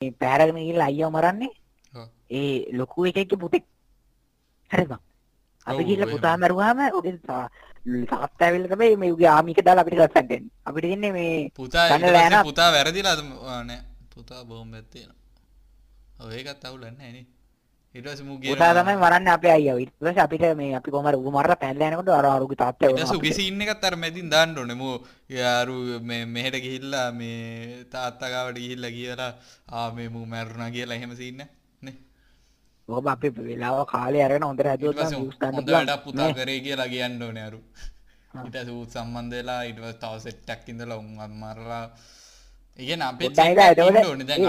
මේ පැහැරගෙන ගිහිල්ලා අයියව මරන්නේ. ඒ ලොකු එකෙක්ගේ පුතෙක්. හරිද? අපි ගිහිල්ලා. පුතා මරුවාම තා- තාත්තා ඇවිල්ලා තමයි මේ උගේ ආමික දාලා අපිට ගස්සක් දෙන්නේ අපිට දෙන්නේ මේ පුතා. පුතා වැරදිලාද? ආ, නෑ. පුතා බෝම්බයක් තියෙනවා. ඔව් ඒකත් අවුලක් නෑ නේ ඊට පස්සේ මූ පුතා ගියනවා තමයි මරන්නේ අපේ ඊට පස්සේ අපිට මේ අපි කොහමද ඌ මරලා පැනලා යනකොට අර අරුගේ තාත්තා ඊට එනවා පස්සේ උගේ අපිට. සීන් එකත් අර මැදින් දාන්න ඕනේ මූ යාරු මෙහෙට ගිහිල්ලා මේ තාත්තා ගාවට ගිහිල්ලා කියලා ආ මේ මැරුණා කියලා එහෙම සීන් නේ ඔබ අපි වෙලාව කාලේ අරගෙන හොඳට ඊට හැදුවොත් පස්සේ නම් views ගන්න හොඳ. වැඩක් පුතා? කරේ කියලා කියන්න ඕනේ අරු ආ. ඊට පස්සේ ඌත් සම්බන්ධ වෙලා ඊට පස්සේ තව සෙට් එකක් ඉඳලා උන් මරලා කියන්නේ අපේ එතකොට- දැන්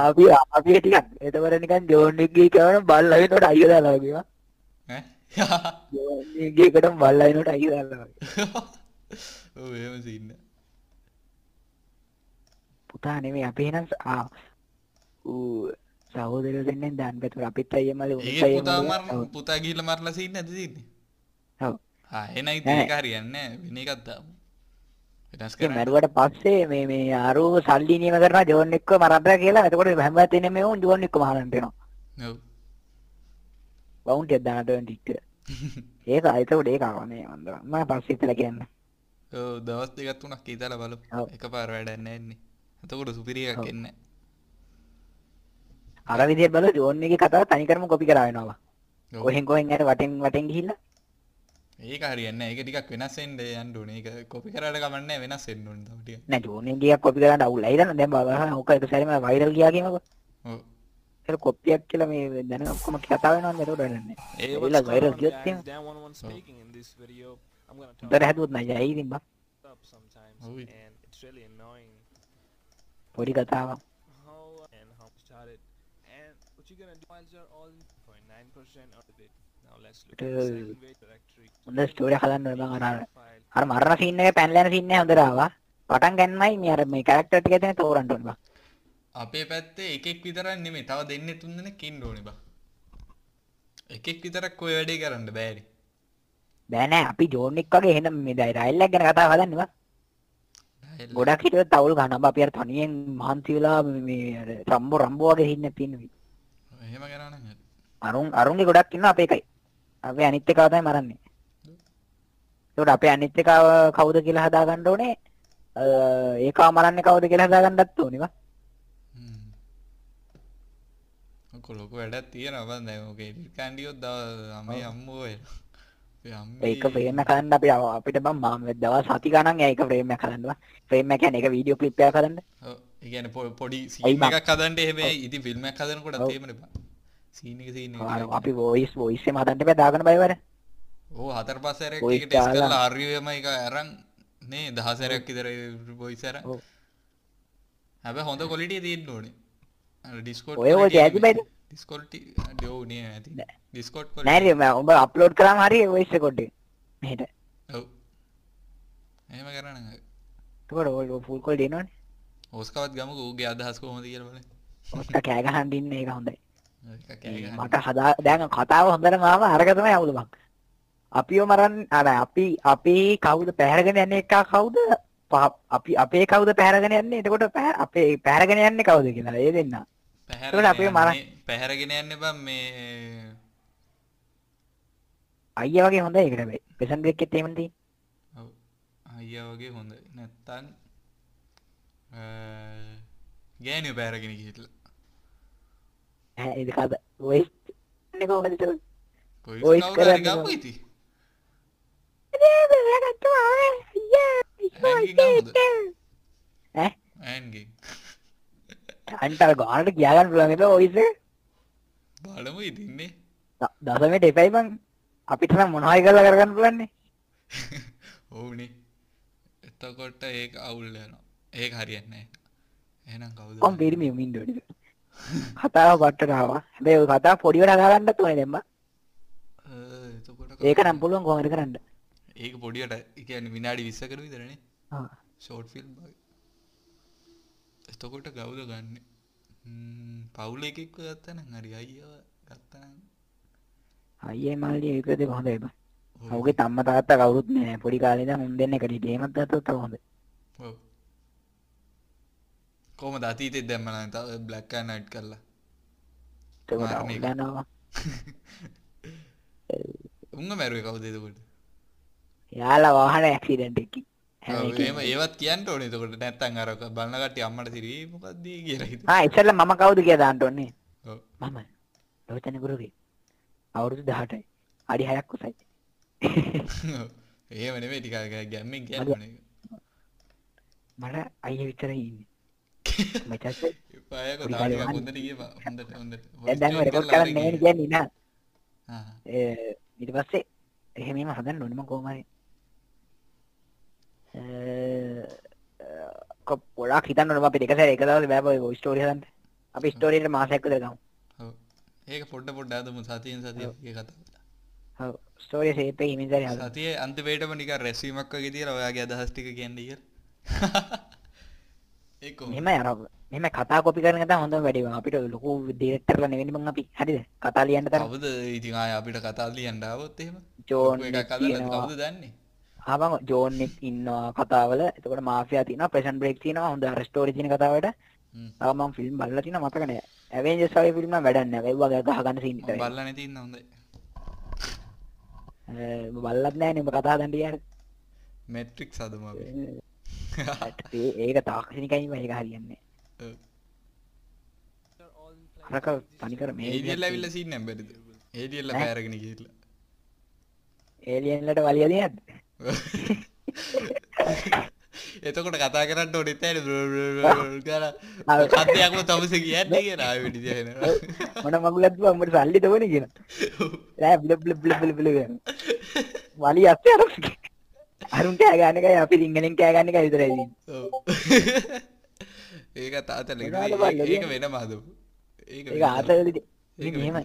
අපි අපි ටිකක් එතකොට නිකන් ජෝන් එකගේ කරන බල්ලා වෙනකොට අයිය දාලා වගේ වා. ඈ ජෝන් එකගේ එකට බල්ලා වෙනකොට අයිය දාලා වගේ. ඔව් එහෙම සීන් එක. පුතා නෙමෙයි අපි එහෙනම් ස- ආ ඌ සහෝදරයෝ දෙන්නෙන් දාන්න බැතුව අපිත් අයියා පුතා මල්ලි. මර පුතා ගිහිල්ලා මරලා සීන් නැද්ද තියෙන්නේ ඔව්. ආ එනයි හරියන්නේ වෙන එකක් දාමු වෙනස් කරන්න මැරුවට පස්සේ මේ මේ අරු සල්ලි නියම කරනවා ජෝන් එක්ක මරන්න කියලා. එතකොට හැමදාම තියෙන මේ උන් ජෝන් එක්ක මරන්න වෙනවා. ඔව් බවුන්ටි එක දාන්න 20 ටික. ඒක එතකොට ඒක ආවනේ මන්ද. මම පස්සේ ඉතලා කියන්න. ඔව් දවස් දෙකක් තුනක් ඉතලා බලමු. එකපාර වැඩක් නෑ ඉන්නේ එතකොට සුපිරි එකක්. එන්නේ අර විදිහට බලලා ජෝන් එකේ කතාව තනිකරම කොපි කරා වෙනවා. කොහෙන් කොහෙන් යන වටෙන් වටෙන් ගිහිල්ලා ඒක හරියන්නේ ඒක ටිකක් වෙනස් වෙන්න යන්න ඕනේ ඒක කොපි කරාට කමක් නෑ වෙනස් වෙන්න ඕනේ තව ටිකක් නෑ ජෝන් එකේ කොපි කරන්න අවුල් ඇයිද දැන් බලන්න ඕක එක සැරේම වයිරල් ගියා කියනකො. ඔව් ඒක කොපියක් කියලා මේ දැන ඔක්කොම කතා වෙනවා නේද උඩ නෑ. ඒ Hey, What's what's viral going on, good guys? thing? Dan one one speaking. In this video, I'm gonna talk උඩට හැදුවොත් නෑ යයි ඉතින් බා. sometimes, and it's really annoying පොඩි කතාවක්. how and how started, and what you're gonna do while you're all 0.9% out of it. Now let's look at the second way directory. හොඳ ස්ටෝරිය හදන්න ඕන බං අර අර. මරණ සීන් එකේ පැනලා යන සීන් එක හොඳට ආවා. පටන් ගන්නමයි මේ අර මේ කැරක්ටර් ටික දෙන තෝරන්න ඕනේ බං. අපේ පැත්තේ එකෙක් විතරක් නෙමෙයි තව දෙන්නේ තුන් දෙනෙක් ඉන්න ඕනේ බා එකෙක් විතරක් ඔය වැඩේ කරන්න බෑනේ බෑ නෑ අපි ජෝන් එක් වගේ එහෙනම් මේ දැන් රයිල් එක ගැන කතා හදන්නේ බං. ගොඩක් හිටියොත් අවුල් ගන්නවා. අපි අර තනියෙන් මහන්සි වෙලා මේ- මේ අර රම්බෝ රම්බෝ වගේ හින්න හරි. අරුන් අරුන්ගේ ගොඩක් ඉන්නවා අපේ එකයි. අපේ අනිත් එකව තමයි මරන්නේ. ඒකට අපේ අනිත් එකව කවුද කියලා හදා ගන්න ඕනේ. ඒකව මරන්නේ කවුද කියලා හදා ගන්නත් ඕනේ. හ්ම්. ඔක ලොකු වැඩක් තියෙනවා බං දැන් ඔක එඩිට් දව අමේ අම්මෝ අම්මේ ඒක ෆ්‍රේම් එක හදන්න අපි අපිට බම් මාම දවස් හති ගණන් ඒක ෆ්‍රේම් එක හදන්න වා. ෆ්‍රේම් එක කියන්නේ ඒක වීඩියෝ ක්ලිප් එකක් හදන්න. ඔව් ඒ කියන්නේ පොඩි සීන් බං? එකක් හදන්න එහෙම ඉතින් ෆිල්ම් එකක් හදනකොට. එහෙමනේ බං සීන් එක සීන් එක අපි වොයිස් වොයිස් එක හදන්න බෑ දාගන්න බෑ වර. ඕ හතර පස් සැරයක් Voice ඒක ටෙස්ට් දාලා. කරලා හරියම එක අරන් නේ දහ සැරයක් විතර වොයිස් අරන් ඔව්. හැබැයි හොඳ quality තියෙන්න ඕනේ ඔය ඔය quality ඇති බෑද? Discord ටි- ඔව් නේ ඇති නෑ. Discord නෑ quality නේ මම- උඹ අප්ලෝඩ් කරාම හරි වොයිස් රෙකෝඩ් එක. මෙහෙට. ඔව් එහෙම කරා නම් හරි. එතකොට ඔය ෆුල් කෝල් දෙනවනේ. ඕස්කාවත් ගමුකෝ ඌගේ අදහස් කොහොමද කියලා බලන්න ඔස්ක කෑ ගහන්න ඉන්න ඒක හොඳයි. මට හදා දැන් කතාව අරක තමයි අවුල බං. අපිව මරන්න අර අපි අපි කවුද පැහැරගෙන යන්නේ එක කවුද? අපි අපේ කවුද පැහැරගෙන යන්නේ? එතකොට අපේ පැහැරගෙන යන්නේ කවුද කියලා ඒ දෙන්න. පැහැරගෙන අපේ මර- පැහැරගෙන යන්න බම් මේ අයියා වගේ හොඳයි ඒකට බයි පෙසන් දෙකෙත් එහෙම තියෙන්නේ? ඔව්. අයියා වගේ හොඳ. නැත්තම් ගෑනිය පැහැරගෙන ගිහිල්ලා. ඈ ඒක කද වොයිස් නේ කොහොමද? හරි කරන්න අන්ටර ගානට කියාගන්න වොයිස් එක? බලමු ඉතින්නේ දසමෙට එපයි බං අපිට නම් මොනවයි කරලා කරගන්න පුළුවන්නේ? ඔවුනේ. එතකොට ඒක අවුල් යනවා ඒක හරියන්නේ නැහැ. එහෙනම් කවුද කොම් පිරිමි මින්ඩ කතාව පට්ටට ආවා හැබැයි ඔය කතාව පොඩිවට ඕනේ දැම්ම අ, එතකොට ඒක නම් පුළුවන් කොහොමද කරන්න ඒක පොඩියට කියන්නේ විනාඩි 20කට විතරනේ ආ. ෂෝට් ෆිල්ම් එතකොට කවුද ගන්නෙ. පවුල එකෙක්ව ගත්තනම් හරි අයියව ගත්තනම්. අයියේ මල්ලි ඒක දෙක හොඳයි බං. ඔව්. ඔහුගේ තම්ම තාත්තා කවුරුත් නෑ. පොඩි කාලේ ඉඳන් උන් දෙන්න ගත්තොත් තව හොඳයි. ඔව්. කොම දතීතෙත් දැම්මන තව බ්ලක්ක නයිට් කරලා. උංග මැරුව කවුදෙදකොට යාලා වාහන ඇක්සිඩන්ට් එකකින්. ඒම ඒවත් කියන්න ඕනේ එතකොට නැත්තන් අරක බලන්නකට අම්මට සිරී මොකක්දී කියලා ඉස්සෙල්ලා මම කවුද ඕනේ. ඔව්. මම ලෝචන ගුරුගේ අවුරුදු 18යි. අඩි 6ක් උසයි. ඒම නෙමේ ටික ගැම්මෙන් කියන්න මට අයියා විතරයි ඉන්නේ. මචං පායක පොඩි තාටික කාලේ හොඳට ගිය හොඳට හොඳට දැන් දැන් රෙකෝඩ් කරන්න නෙවෙයි කියන්නේ නෑ. ආ. ඒ ඊට පස්සේ එහෙමම හදන්න ඕනේ මම කොහොම හරි. කො පොඩක් හිතන්න ඕනේ අපි දෙක සැරේ එක දවසේ බෑ බෝ ඔය ස්ටෝරි හදන්න. අපි විතර ගමු. ඔව්. ඒක පොඩ්ඩ පොඩ්ඩ අදමු සතියෙන් සතිය කතා ස්ටෝරිය සැරේ හදමු. සතිය අන්තිමේටම නිකන් රැස්වීමක් වගේ තියලා ඔයාගේ අදහස් ටික කියන්න කියලා ඒක කොහොමද? මෙහෙම අර මෙහෙම කතා කොපි කරන එක තමයි හොඳම වැඩේ බං. අපිට ලොකු ඩිරෙක්ටර්ලා නෙවෙයි බං අපි. හරිද? කතා ලියන්න ඉතින් ආය අපිට කතා ලියන්න ආවොත් එහෙම ජෝන්. කවුද දන්නේ ආ බං ජෝන් ඉන්නවා කතාවල. එතකොට මාෆියා තියෙනවා, ප්‍රෙසන්ට් බ්‍රේක් තියෙනවා, හොඳ අර ස්ටෝරි තියෙන කතාවට. හ්ම්. තව මම ෆිල්ම් බලලා තියෙනවා මතක නෑ. ඇවෙන්ජර්ස් වගේ ෆිල්ම් නම් වැඩක් නෑ. ඒ වගේ ගහ ගන්න සීන් මම විතරයි. බලලා නැති ඉන්න හොඳයි අ, බලලත් නෑනේ ඔබ කතා හදමු අපි ඒ- ඒක තාක්ෂණිකයි මේක හරියන්නේ. අරක තනිකර මේ ඒඩියල් ඇවිල්ලා සීන් නැම් බැරිද ඒඩියල්ලා නෑ. බෑරගෙන ගිහිල්ලා ඒලියන්ලට වලිය දෙනවද? එතකොට කතා කරන්න ඕනෙත් නැහැ කර කත්යක්ම තමස කියන්නේ කියන ආයෙ වෙඩි දිහා මොන මගුලක් දුවා උඹට සල්ලි දෙවනේ කියන. නෑ බ්ල බ්ල බ්ල බ්ල බ්ල කියන. වලිය අස්සේ අර අරුන් කෑ ගන්න එකයි අපි සිංහලෙන් කෑ ගන්න එකයි විතරයි තියෙන්නේ. ඒක තාතල ඒක? වෙනම හදපු ඒක ඒක. ආතලදි ඒක මෙහෙම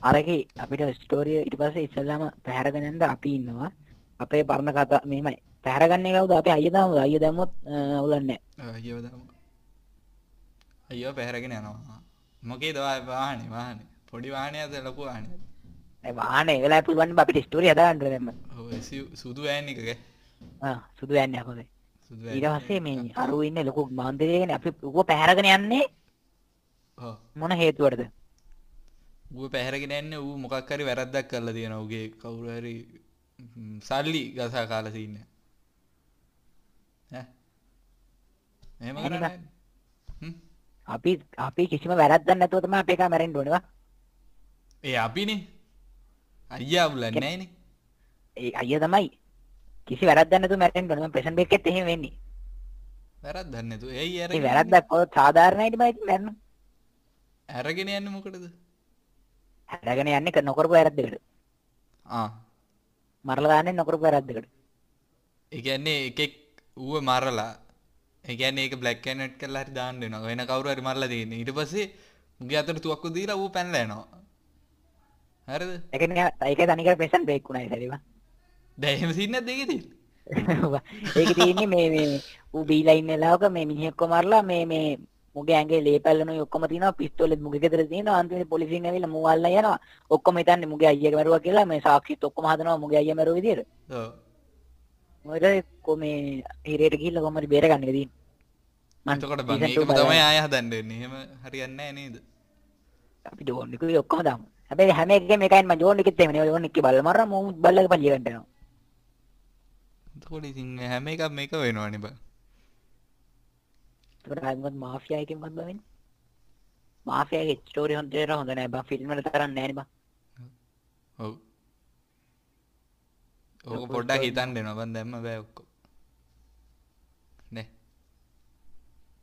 අරගේ අපිට ස්ටෝරිය ඊට පස්සේ ඉස්සල්ලාම පැහැරගෙන යන්න අපි ඉන්නවා. අපේ පරණ කතා මෙහෙමයි. පැහැරගන්නේ කවුද? අපේ අයියා දාමුද? අයියා දැම්මොත් අවුලන්නේ දාමු අයියෝ පැහැරගෙන යනවා මොකේද වා- වාහනේ වාහනේ පොඩි වාහනයක්ද ලොකු. වාහනේ ඒ වෙලාවේ පුළුවන් අපිට ස්ටෝරිය සු- සුදු වෑන් එකක සුදු යන්නේ අපේ. සුදු ඊට පස්සේ මේ අරු ඉන්නේ ලොකු මන්දිරයකනේ අපි ඌව පැහැරගෙන යන්නේ මොන හේතුවටද? ඌ පැහැරගෙන යන්නේ ඌ මොකක් හරි වැරද්දක් කරලා තියෙනවා ඌගේ කවුරු හරි ම්, සල්ලි ගසා කාලා තින්නේ. ඈ? එහෙම එහෙනම් කරන්නේ අපි අපි කිසිම වැරද්දක් නැතුව තමයි අපි එකා මැරෙන්න ඕනේ වා. ඒ අපිනේ. අයියා අවුලන්නේ නැහනේ ඒ අයියා තමයි. කිසි වැරද්දක් නැතුව මැරෙන්න ඕනේ. මම ප්‍රෙසන්ට් එකෙත් එහෙම වෙන්නේ. වැරද්දක් නැතුව. එයි ඒ අරගෙන වැරද්දක් කොහොත් සාධාරණයිද මම ඉතින් මැරෙන්න. අරගෙන යන්නේ මොකටද? හැරගෙන යන්නේ නොකරපු වැරද්දකට. ආ මරලා දාන්නේ නොකරපු වැරද්දකට. ඒ කියන්නේ එකෙක් ඌව මරලා ඒ කියන්නේ ඒක බ්ලැක් ඇන්ඩ් වයිට් කරලා හරි දාන්න වෙනවා. වෙන කවුරු හරි මරලා තියෙන්නේ. ඊට පස්සේ මුගේ අතට තුවක්කු දීලා ඌ පැනලා යනවා. හරිද? ඒ කියන්නේ ඒක තනිකර ප්‍රෙසන්ට් බේක් වුණා සැරේවා. දැන් එහෙම සීන් නැද්ද ඒකේ තියෙන්නේ? ඒක තියෙන්නේ මේ මේ ඌ බීලා ඉන්න වෙලාවක මේ මිනිහෙක්ව මරලා මේ මේ මුගේ ඇඟේ ලේ පැල්ලනුයි ඔක්කොම තියෙනවා පිස්තෝලෙත් මුගේ ගෙදර තියෙනවා. අන්තිමට පොලිසියෙන් ඇවිල්ලා මූ අල්ලලා යනවා. ඔක්කොම හිතන්නේ මුගේ අයියාගේ මරුවා කියලා මේ සාක්ෂිත් ඔක්කොම හදනවා මුගේ අයියා මරුව විදියට. ඔව්. මොකද කොමේ හිරේට ගිහිල්ලා කොහමද බේරගන්න එක තියෙන්නේ. මං එතකොට බං ඒකම තමයි ආය හදන්න වෙන්නේ. එහෙම හරියන්නේ නැහැ නේද? අපි ඩෝන් එක ඔක්කොම දාමු. හැබැයි හැම එකකම එකයි මම ජෝන් එකෙත් එහෙම නේ ජෝන් එකේ බල්ල මරා මූ බල්ලගේ පල්ලිය ගන්න යනවා. එතකොට ඉතින් හැම එකක්ම මේක වෙනවනේ බං මොකද මාෆියා එකෙන් මොකද වෙන්නේ. මාෆියාගේ ස්ටෝරි හොඳට හොඳ නැහැ බං. ෆිල්ම් වල තරම් නැහැ නේ බං. ඔව්. ඕක පොඩ්ඩක්. හිතන්න වෙනවා බං දැම්ම බෑ ඔක්කොම නේ.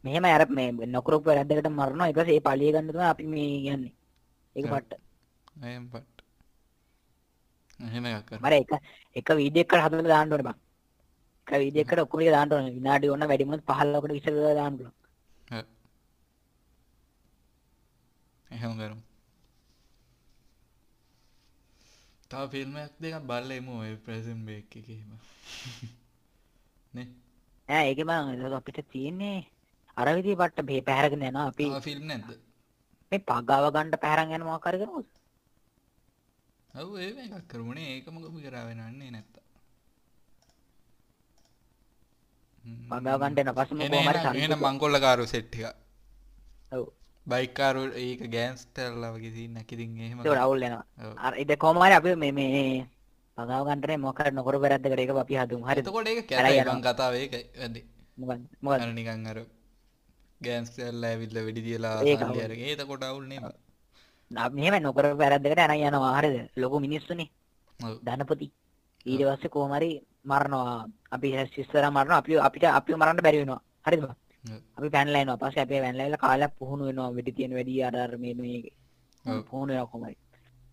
මෙහෙම අර මේ නොකරපු වැරද්දකට මරනවා. ඊට පස්සේ ඒ පලිය ගන්න තමයි අපි මේ යන්නේ ඒක. පට්ට. එහෙම එකක් කර මර එක එක වීඩියෝ එකකට හදලා දාන්න ඕනේ බං එක වීඩියෝ එකකට ඔක්කොම ටික දාන්න ඕනේ. විනාඩි ඕන වැඩි මොනවද 15කට විතර දාන්න පුළුවන්. එහෙම කරමු තව ෆිල්ම්යක් දෙකක් බලලා එමු ඔය ප්‍රෙසන්ට් බේක් එකේ එහෙම. නේ? ඈ ඒකේ ඒක අපිට තියෙන්නේ අර විදිහේ පට්ට මේ පැහැරගෙන යනවා. අපි තව ෆිල්ම් නැද්ද? මේ පගාව ගන්න පැහැරන් යන මොකක් හරි කරමුද ඔව් ඒව එකක් කරමුනේ. ඒකම ගමු කරා වෙනන්නේ නැත්තා පගාව ගන්න යන පස්සේ එන කොහොම හරි එන සල්ලි එන මංකොල්ලකාරු සෙට් එක ඔව්. බයිකාරු ඒක ගෑන්ස්ටල්ල වගේ සින්න ඇකිතින් එහෙම ඒක රවුල් වෙනවා. ඔව්. අර ඉත කොහමරි අපි මේ මේ පගාව ගන්නනේ මොකක් නොකර වැරද්දකට ඒක අපි කැරයි යනවා. බං කතාව නිකන් අර ගෑන්ස්ටල්ල ඇවිල්ල වෙඩි අවුල්. අරගෙන. ඒතකොට අවුල්නේ මෙහෙම නොකර වැරද්දකට අන යනවා. හරිද? ලොකු මිනිස්සුනේ. ධනපති. ඊට පස්සේ කොහමරි මරනවා. අපි ශිස්තර මරන අපි අපිට අපි මරන්න බැරි වෙනවා. හරිද. අපි පැනලා එනවා. පස්සේ අපි පැනලා ඉවරලා කාලයක් පුහුණු වෙනවා. වෙඩි තියෙන වැඩි අර අර මේ මේ. පුහුණු වෙනවා කොහමරි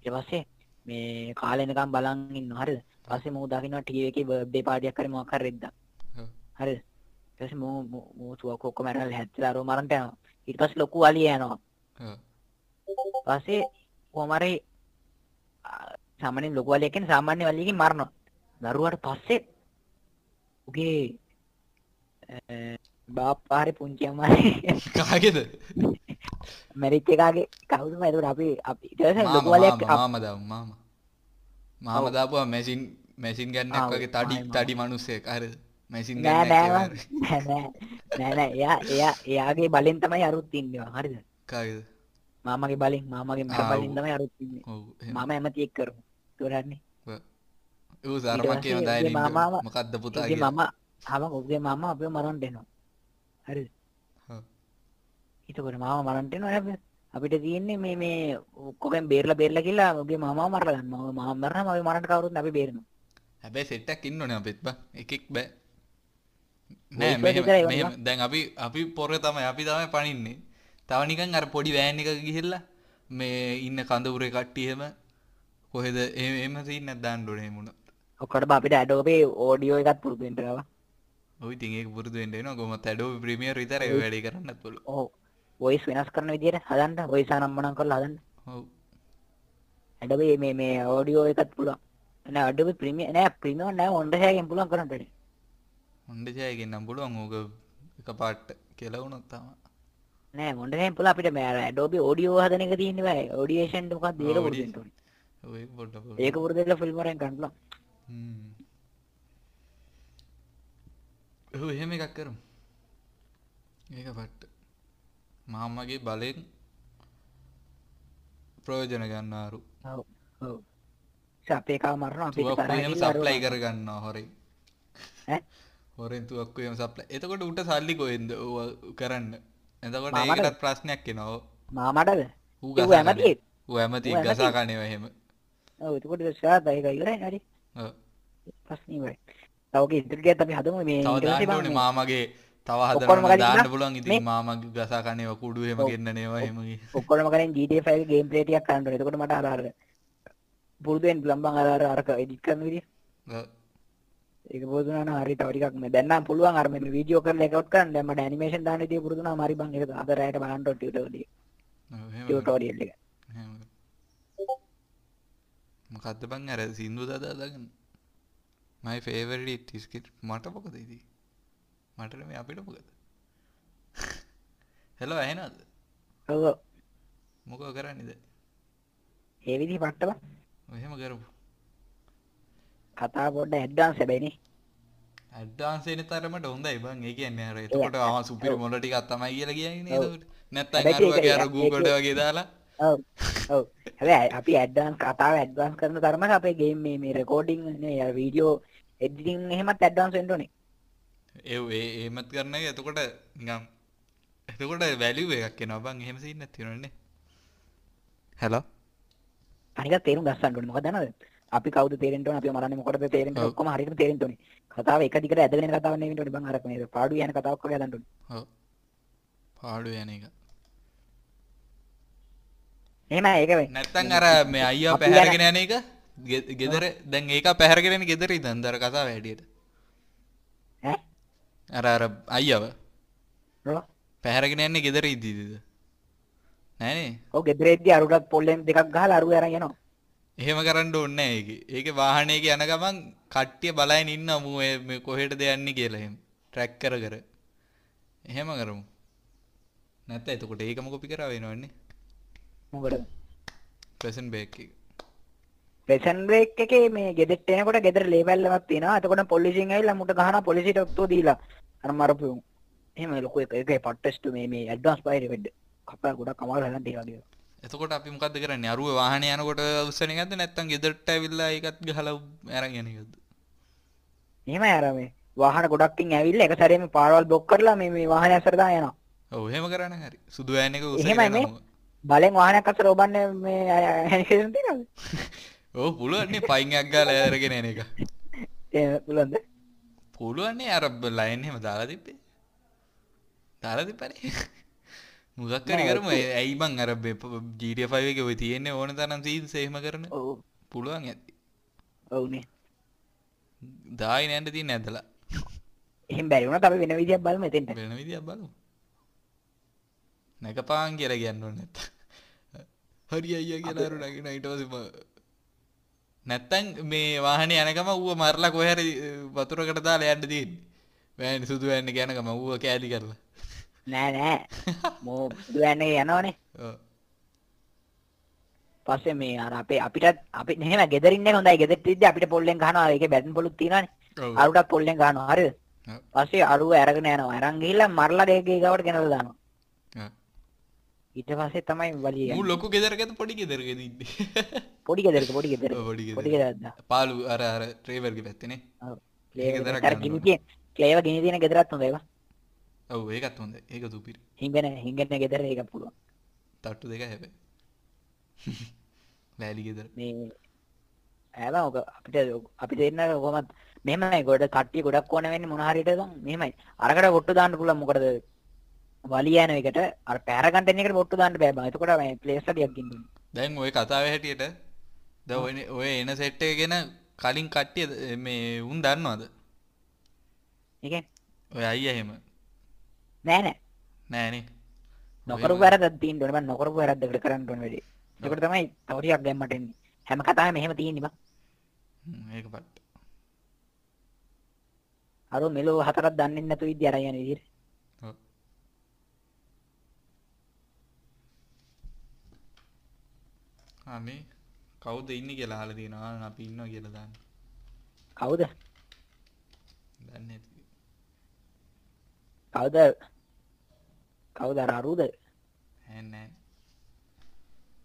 ඊට පස්සේ මේ කාලේ නිකන් බලන් ඉන්නවා. හරිද? පස්සේ මූ දකින්නවා ටීවී එකේ බර්ත්ඩේ පාටියක් කරේ මොකක් හරි ඔව්. හරිද? ඊට පස්සේ මූ මූ- තුවක්කු ඔක්කොම අරලා හැච්චලා අරව මරන්ට යනවා. ඊට පස්සේ ලොකු අලිය යනවා. පස්සේ කොහමරි සාමාන්‍යයෙන් ලොකු වලියක් කියන්නේ සාමාන්‍ය වලියකින් මරනවා. දරුවාට පස්සේ උගේ හරි පුංචි අම්මා හරි කාගෙද? මැරිච් එකාගේ කවුද ඒකට අපි අපි ඊට පස්සේ මාම මාම. දාපුවා මැසින් මැසින් ගන්නක් වගේ තඩි. තඩි මිනිස්සෙක්. හරිද මැසින් නෑ එයා එයා එයාගේ බලෙන් තමයි අරුත් ඉන්නවා. හරිද? කාගෙද? මාමගේ බලෙන් මාමගේ මර බලෙන්. තමයි අරුත් ඉන්නේ. මාම ඇමති එක් කරමු. ඉවරන්නේ ඌ ඊට කියන දායන මාමාව- මොකද්ද පුතා කියලා? මම හම උගේ මම අපිව මරන්න එනවා. හරිද? ඔව්. එතකොට මාව මරන්න එනවා. අපි අපිට තියෙන්නේ මේ මේ ඔක්කොගෙන් බේරලා බේරලා කියලා උගේ මාමාව මරලා ගන්න මාව මාව මරනම අපි මරන්න කවුරුත් අපි බේරෙනවා. හැබැයි සෙට්ටක් ඉන්නනේ අපිත් බං. එකෙක් බෑ. නෑ මෙහෙම මෙහෙම. දැන් අපි අපි පොර තමයි අපි තමයි පනින්නේ තව නිකන් අර පොඩි වෑන් එකක ගිහිල්ලා මේ ඉන්න කඳවුරේ කට්ටිය එහෙම කොහෙද එහෙම එහෙම සීන්නක් දාන්න ඕනේ මුණ ඔක්කොට අපිට ඇඩෝබේ ඕඩියෝ එකත් පුරුදු වෙන්න වෙනවා. ඔය ඉතින් ඒක පුරුදු වෙන්න වෙනවා. කොහොමද Adobe Premiere විතරයි ඔය වැඩේ කරන්නත් පුළුවන්. ඔව්. වොයිස් වෙනස් කරන විදිහට හදන්න වොයිස් ආනම්මනම් කරලා හදන්න. ඇඩෝබේ මේ මේ ඕඩියෝ එකත් පුළුවන්. නෑ ඇඩෝබේ ප්‍රීමියර් නෑ ප්‍රීමියර් නෑ ඔන්ඩහයගෙන් පුළුවන් කරන්න බැරි. හොඳ ජයගෙන් නම් පුළුවන්. ඕක එකපාරට කියලා වුණොත් තමයි. නෑ මොන්ඩහයෙන් පුළුවන්. අපිට මේ ඇඩෝබේ ඕඩියෝ හදන එක තියෙන්නේ බෑ. ඕඩියේෂන් මොකක්ද? ඒක ආ, පුරුදු audio- ඔව් එහෙම එකක් කරමු. ඒක පට්ට මාමගේ බලෙන් ප්‍රයෝජන ගන්නාරු. එහෙම ගිහලා සප්ලයි අරුවනවා. කරගන්නවා හොරෙන්. ඈ? හොරෙන් තුවක්කු එහෙම සප්ලයි එතකොට උට සල්ලි කොහෙන්ද කරන්න? එතකොට? ඒකටත් ප්‍රශ්නයක් එනවා. මාමටද? ඌ ඇමති ඌ ඇමති? ගසා කනේවා එහෙම. ඔව් එතකොට ඒක ෂාත් ඒක ඉවරයි හරි ඔව්. ප්‍රශ්නේ ඉවරයි තවක ඉදිරියට අපි හදමු මේ දාන්න මාමගේ තව ගලින් දාන්න දාන්න. මේ- ඉතින් මාමගේ ගසා කනේවා කුඩු එහෙම ඔව්. ගෙන්නනේවා එහෙම ගිහ. ඔක්කොම කරෙන් GTA 5 ගේම් ප්ලේ ටිකක් කරන්න ඕනේ එතකොට මට අර අර පුරුදු වෙන්න පුළුවන් බං අර අර අරක එඩිට් කරන ඔව්. ඒක නම් හරි තව ටිකක් මේ දැන් නම් පුළුවන් අර මේ වීඩියෝ කරලා එකවුට් කරන්න දැන් මට ඇනිමේෂන් දාන්න විදිය පුරුදු වුණාම හරි බං ඒක අද රැයට බලන්න ඕනේ ටියුටෝරියල් ඔව්, එහෙම කරමු. ටියුටෝරියල් එක. මොකද්ද බං අර සින්දු දදා දාගන්න my favorite skit මට මොකද ඉතින්? මට නෙමෙයි අපිට මොකද? හෙලෝ ඇහෙනවද? ඔව්. මොකෝ කරන්නේද? ඒ විදිහ පට්ට බං. එහෙම කරමු කතා පොඩ්ඩ ඇඩ්වාන්ස් හැබැයිනේ. ඇඩ්වාන්ස් වෙන තරමට හොඳයි බං. ඒ කියන්නේ අර එතකොට ආ සුපිරි මොළ ටිකක් තමයි කියලා කියන්නේ නැත්තම් හැබැයි අර වගේ අර Google වගේ දාලා ඔව්. ඔව්. හැබැයි අපි ඇඩ්වාන්ස් කතාව ඇඩ්වාන්ස් කරන තරමට අපේ ගේම් මේ මේ අර වීඩියෝ එඩිටින් එහෙමත් ඇඩ්වාන්ස් වෙන්න ඕනේ. ඒ ඒ එහෙමත් කරන එතකොට නිකන් එතකොට වැලියු එකක් බං එහෙම සීන් නැති වෙනවනේ හෙලෝ අනික තේරුම් ගස්සන්න ඕනේ. මොකද දන්නවද? අපි කවුද තේරෙන්න ඕනේ? අපි මරන්නේ මොකටද තේරෙන්න? ඕනේ ඔව්. ඔක්කොම හරියට තේරෙන්න ඕනේ. කතාව එක දිගට ඇදගෙන නෙවෙයි ඕනේ. බං අර මේ පාඩු යන කතාවක් ඔව්. පාඩු යන එක එහෙමයි ඒක නැත්තම් අර මේ අයියා පැහැරගෙන යන එක ගෙදර දැන් ඒක පැහැරගෙන ගෙදර කතාව හැටියට ඈ අර අර අයියව පැහැරගෙන යන්නේ ගෙදර ඉදීද නෑනේ ඔව් ගෙදරෙද්දී අරුටත් පොල්ලෙන් දෙකක් ගහලා අරුව අරන් යනවා එහෙම කරන්න ඕනේ ඒක. ඒකේ වාහනයක යන ගමන් කට්ටිය බලයින් ඉන්නවා මූ මේ කොහෙටද යන්නේ කියලා එහෙම. ට්‍රැක් කර කර. එහෙම කරමු. නැත්නම් එතකොට ඒකම කොපි කරා වෙනවන්නේ. මොකටද ප්‍රසන් බේක් එක. ප්‍රෙසන් බ්‍රේක් එකේ මේ ගෙදෙට්ට එනකොට ගෙදර ලේබල් එකක් තියෙනවා. එතකොට පොලිසියෙන් ඇවිල්ලා මුට ගහනවා පොලිසියට ඔක්තෝ දීලා. අර මරපු එහෙම ලොකු එක. එකේ පට්ටස්ට් මේ මේ ඇඩ්වාන්ස් පයිර් වෙඩ් කපා ගොඩක් අමාරු හැදන් ඒ වගේ එතකොට අපි මොකක්ද කරන්නේ? අරුව වාහන යනකොට උස්සන එකක්ද නැත්තම් ගෙදරට ඇවිල්ලා ඒකත් ගහලා අරන් යන එකක්ද එහෙම අර මේ වාහන ගොඩක්කින් ඇවිල්ලා එක සැරේම පාරවල් බ්ලොක් කරලා මේ මේ වාහනේ අස්සට දාන යනවා. ඔව් එහෙම කරන්න හරි. සුදු වෑන් එක මේ. යනවා. බලෙන් වාහනයක් අස්සට ඔබන්නේ මේ හැනිකේෂන් තියෙනවද? ඔව් පුළුවන් නේ පයින් එකක් ගාලා අරගෙන එන එක. ඒ පුළුවන්ද? පුළුවන් නේ අර ලයින් එහෙම දාලා තිබ්බේ. දාලා තිබ්බනේ. මොකක් හරි නෑ, කරමු. ඇයි බං අර GTA 5 එකේ ඔය තියෙන්නේ ඕන තරම් සීන්ස් එහෙම කරන? ඔව්. පුළුවන් ඇති. ඔව්නේ. දායි නෑන්ට තියෙන ඇදලා එහෙම බැරි වුණාත් අපි වෙන විදියක් බලමු එතෙන්ට. වෙන විදියක් බලමු නැකපාන් කියන්න ඕනේ නැත්නම් හරි අයියා කියලා අර නගින ඊට පස්සේ ම- වාහනේ යනකම ඌව මරලා කොහේ හරි අ, වතුරකට දාලා යන්න තියෙන්නේ. වෑන් සුදු වෑන් එක යනකම ඌව කෑලි කරලා. නෑ නෑ. මෝ දුවන්නේ යනවනේ. පස්සේ මේ අර අපේ අපිටත් අපි එහෙම ගෙදරින් ඉන්නේ හොඳයි. ගෙදරට ඉද්දි අපිට පොල්ලෙන් ගහනවා. ඒකේ බැටන් පොලුත් තියෙනවානේ. ඔව්. අරුටත් පොල්ලෙන් ගහනවා. හරිද. පස්සේ අරුව අරගෙන යනවා. අරන් ගිහිල්ලා මරලා ගේ ගාවට ගෙනල්ලා දානවා. ඊට පස්සේ තමයි වලිය ඌ. ලොකු ගෙදරකද පොඩි ගෙදරකද ඉන්නේ? පොඩි ගෙදරක පොඩි ගෙදරක ඔව්, පොඩි ගෙදර. ගෙදරක් පාලු අර අර ට්‍රේවර්ගේ පැත්තේනේ ඔව්. ගෙදරක් ගන්න ගිනි. තියෙන ක්ලේව ගිනි තියෙන ගෙදරත් හොඳයි ඒවා. ඔව් ඒකත් හොඳයි ඒක දුපිරි. හිඟන හිඟන ගෙදර ඒක පුළුවන්. තට්ටු දෙක හැබැයි. ලෑලි ගෙදර. මේ ඇබ ඔක අපිට අපි දෙන්න කොහොමත් මෙහෙමයි. ගොඩ කට්ටිය ගොඩක් ඕන වෙන්නේ මොන හරියටද? මෙහෙමයි. අරකට කොට්ටු දාන්න පුළුවන් මොකටද වලිය යන එකට අර පැරගන්ට එන එකට කොට්ටු දාන්න බෑ බං. එතකොට මේ ප්ලේස් ටිකක් ඉන්න ඕනේ දැන් ඔය කතාව හැටියට ද ඔය එන සෙට් එක ගැන කලින් කට්ටිය මේ උන් දන්නවද? ඒ කියන්නේ ඔය අයියා එහෙම. නෑ නෑ. නෑනේ නොකරපු වැරද්දක් තියෙන්න ඕනේ. බං නොකරපු වැරද්දකට කරන්න ඕනේ වැඩි. ඒකට තමයි තව ටිකක් ගැම්මට එන්නේ. හැම කතාවෙම එහෙම තියෙන්නේ බං. ඒක පට්ට. අර මෙලෝ හතරක් දන්නේ නැතුව ඉද්දි අරන් යන විදිහට අනේ කවුද ඉන්නේ කියලා අහලා තියෙනවා. අපි ඉන්නවා කියලා දාන්න. කවුද? දන්නේ නැති. කවුද? කවුද? අර අරුද? නෑ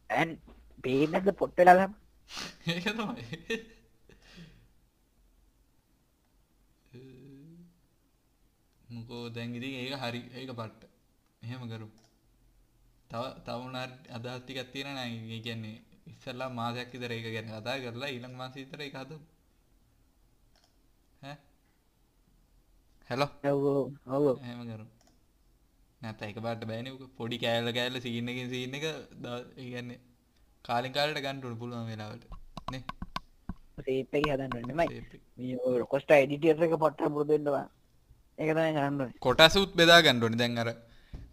ඇන් පේන්නද පොට් වෙලා ගම ඒක තමයි. මොකෝ දැන් ඉතින් ඒක හරි ඒක පට්ට. එහෙම කරමු තව තව මොනාරි අදහස් ටිකක් තියෙනවා නේද ඒ කියන්නේ ඉස්සෙල්ලා මාසයක් විතර ඒක ගැන කතා කරලා ඊළඟ මාසෙ විතර ඒක හදමු. ඈ? හෙලෝ ඔව් ඔව් එහෙම කරමු. නැත්නම් එක පාට බෑනේ උක. පොඩි කෑල්ල කෑල්ල සීන් එකකින් සීන් එක ඒ කියන්නේ කාලෙන් කාලෙට ගන්න ඕන පුළුවන් වෙලාවට. නේ? සේප් එක හදන්න ඕනේ නෙමෙයි. මේ කොස්ට එඩිටර් එක පොට්ට පුරුදු වෙන්න බෑ. ඒක තමයි කරන්න ඕනේ. කොටසුත් බෙදා ගන්න ඕනේ. දැන් අර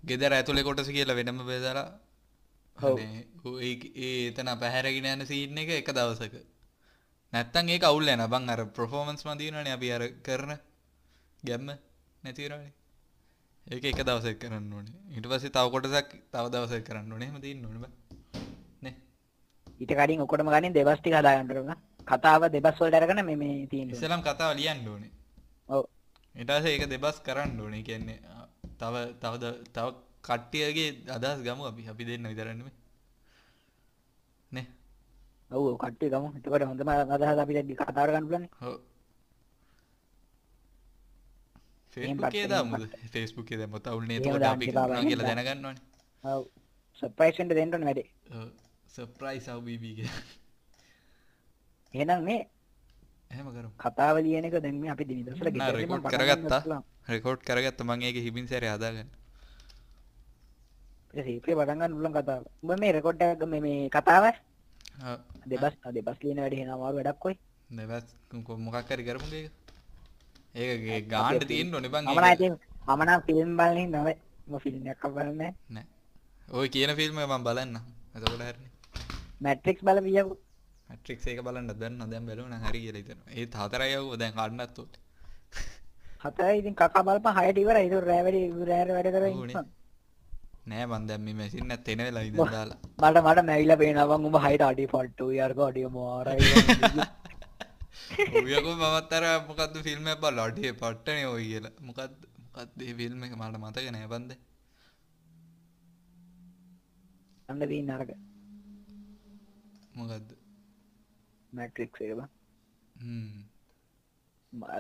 ගෙදර ඇතුලේ කොටස කියලා වෙනම බෙදලා ඒ- ඒ එතන පැහැරගෙන යන සීන් එක එක දවසක. නැත්තම් ඒක අවුල් යනවා. බං අර මන් දිනවනේ අපි අර කරන ගැම්ම නැති වෙනවනේ. ඒක එක දවසක් කරන්න ඕනේ. ඊට පස්සේ තව කොටසක් තව දවසක් කරන්න ඕනේ. එහෙම තියෙන්න ඕනේ බං. නේ? ඊට කලින් ඔක්කොටම ගනින් ගන්න ඕනේ කතාව දෙබස් වලට අරගෙන මේ මේ තියෙන්නේ ඉස්සලම් කතාව ලියන්න ඕනේ. ඔව්. පස්සේ ඒක දෙබස් කරන්න ඕනේ. කියන්නේ තව තව ද- තව කට්ටියගේ අදහස් ගමු අපි. අපි දෙන්න විතර නෙමෙයි නේ? ඔව් කට්ටිය ගමු. එතකොට හොඳම අදහස ගන්න අපි එපා කරනවා බං, කියලා එහෙම දැනගන්න ඕනේ ඔව්. සර්ප්‍රයිස් වෙන්න දෙන්න ඕනේ වැඩේ. බීබී කියලා. එහෙනම් මේ කරමු. කතාව ලියන එක දැන් මේ අපි දින දවසට නෑ ගෙදරින්ම රෙකෝඩ් පටන් කරගත්තා. ගන්න. රෙකෝඩ් කරගත්තා. ඒක හිමින් සැරේ හදාගන්න සීපේ පටන් ගන්න පුළුවන් කතාව උඹ මේ රෙකෝඩ් එක මේ මේ කතාව දෙබස් දෙබස් ලියන වැඩේ එහෙනම් අමාරු වැඩක් කොයි දෙවස් කො- මොකක් හරි කරමුද ඒක ඒක ගාන්න තියෙන්න ඕනේ බං මම ඒක. නම් ඉතින් මම නම් ෆිල්ම් බලන හින්දා නෑ මම ෆිල්ම් එකක් බලන්නේ නෑ ඔය කියන ෆිල්ම් මම බලන්න එතකොට හරිනේ මැට්‍රික්ස් බලපියකෝ මැට්‍රික්ස් එක බලන්න දන්න දැන් බැලුවා නම් හරි කියලා හිතනවා ඒත් හතරයි යවුවා දැන් කන්නත් උත් හතරයි ඉතින් කකා බලපන් හයට ඉවරයි ඒක රෑ වැඩි රෑ වැඩ. ඉන්න නෑ මන් දැන් මේ මැෂින් නැත් එන වෙලාව ඉඳන් දාලා. මට මට මැවිලා පේනවා උඹ හයට අඩි ෆොට්ටු යාරක අඩිය මාරයි ඔයකෝ මමත් අර මොකද්ද ෆිල්ම් එකක් බලලා අඩේ පට්ටනේ ඔය කියලා. මොකද්ද? මොකද්ද මේ ෆිල්ම් එක? මට මතක නෑ බන්ද. අන්න තියන්න අරක. මොකක්ද මැට්‍රික් එක බං. හ්ම්.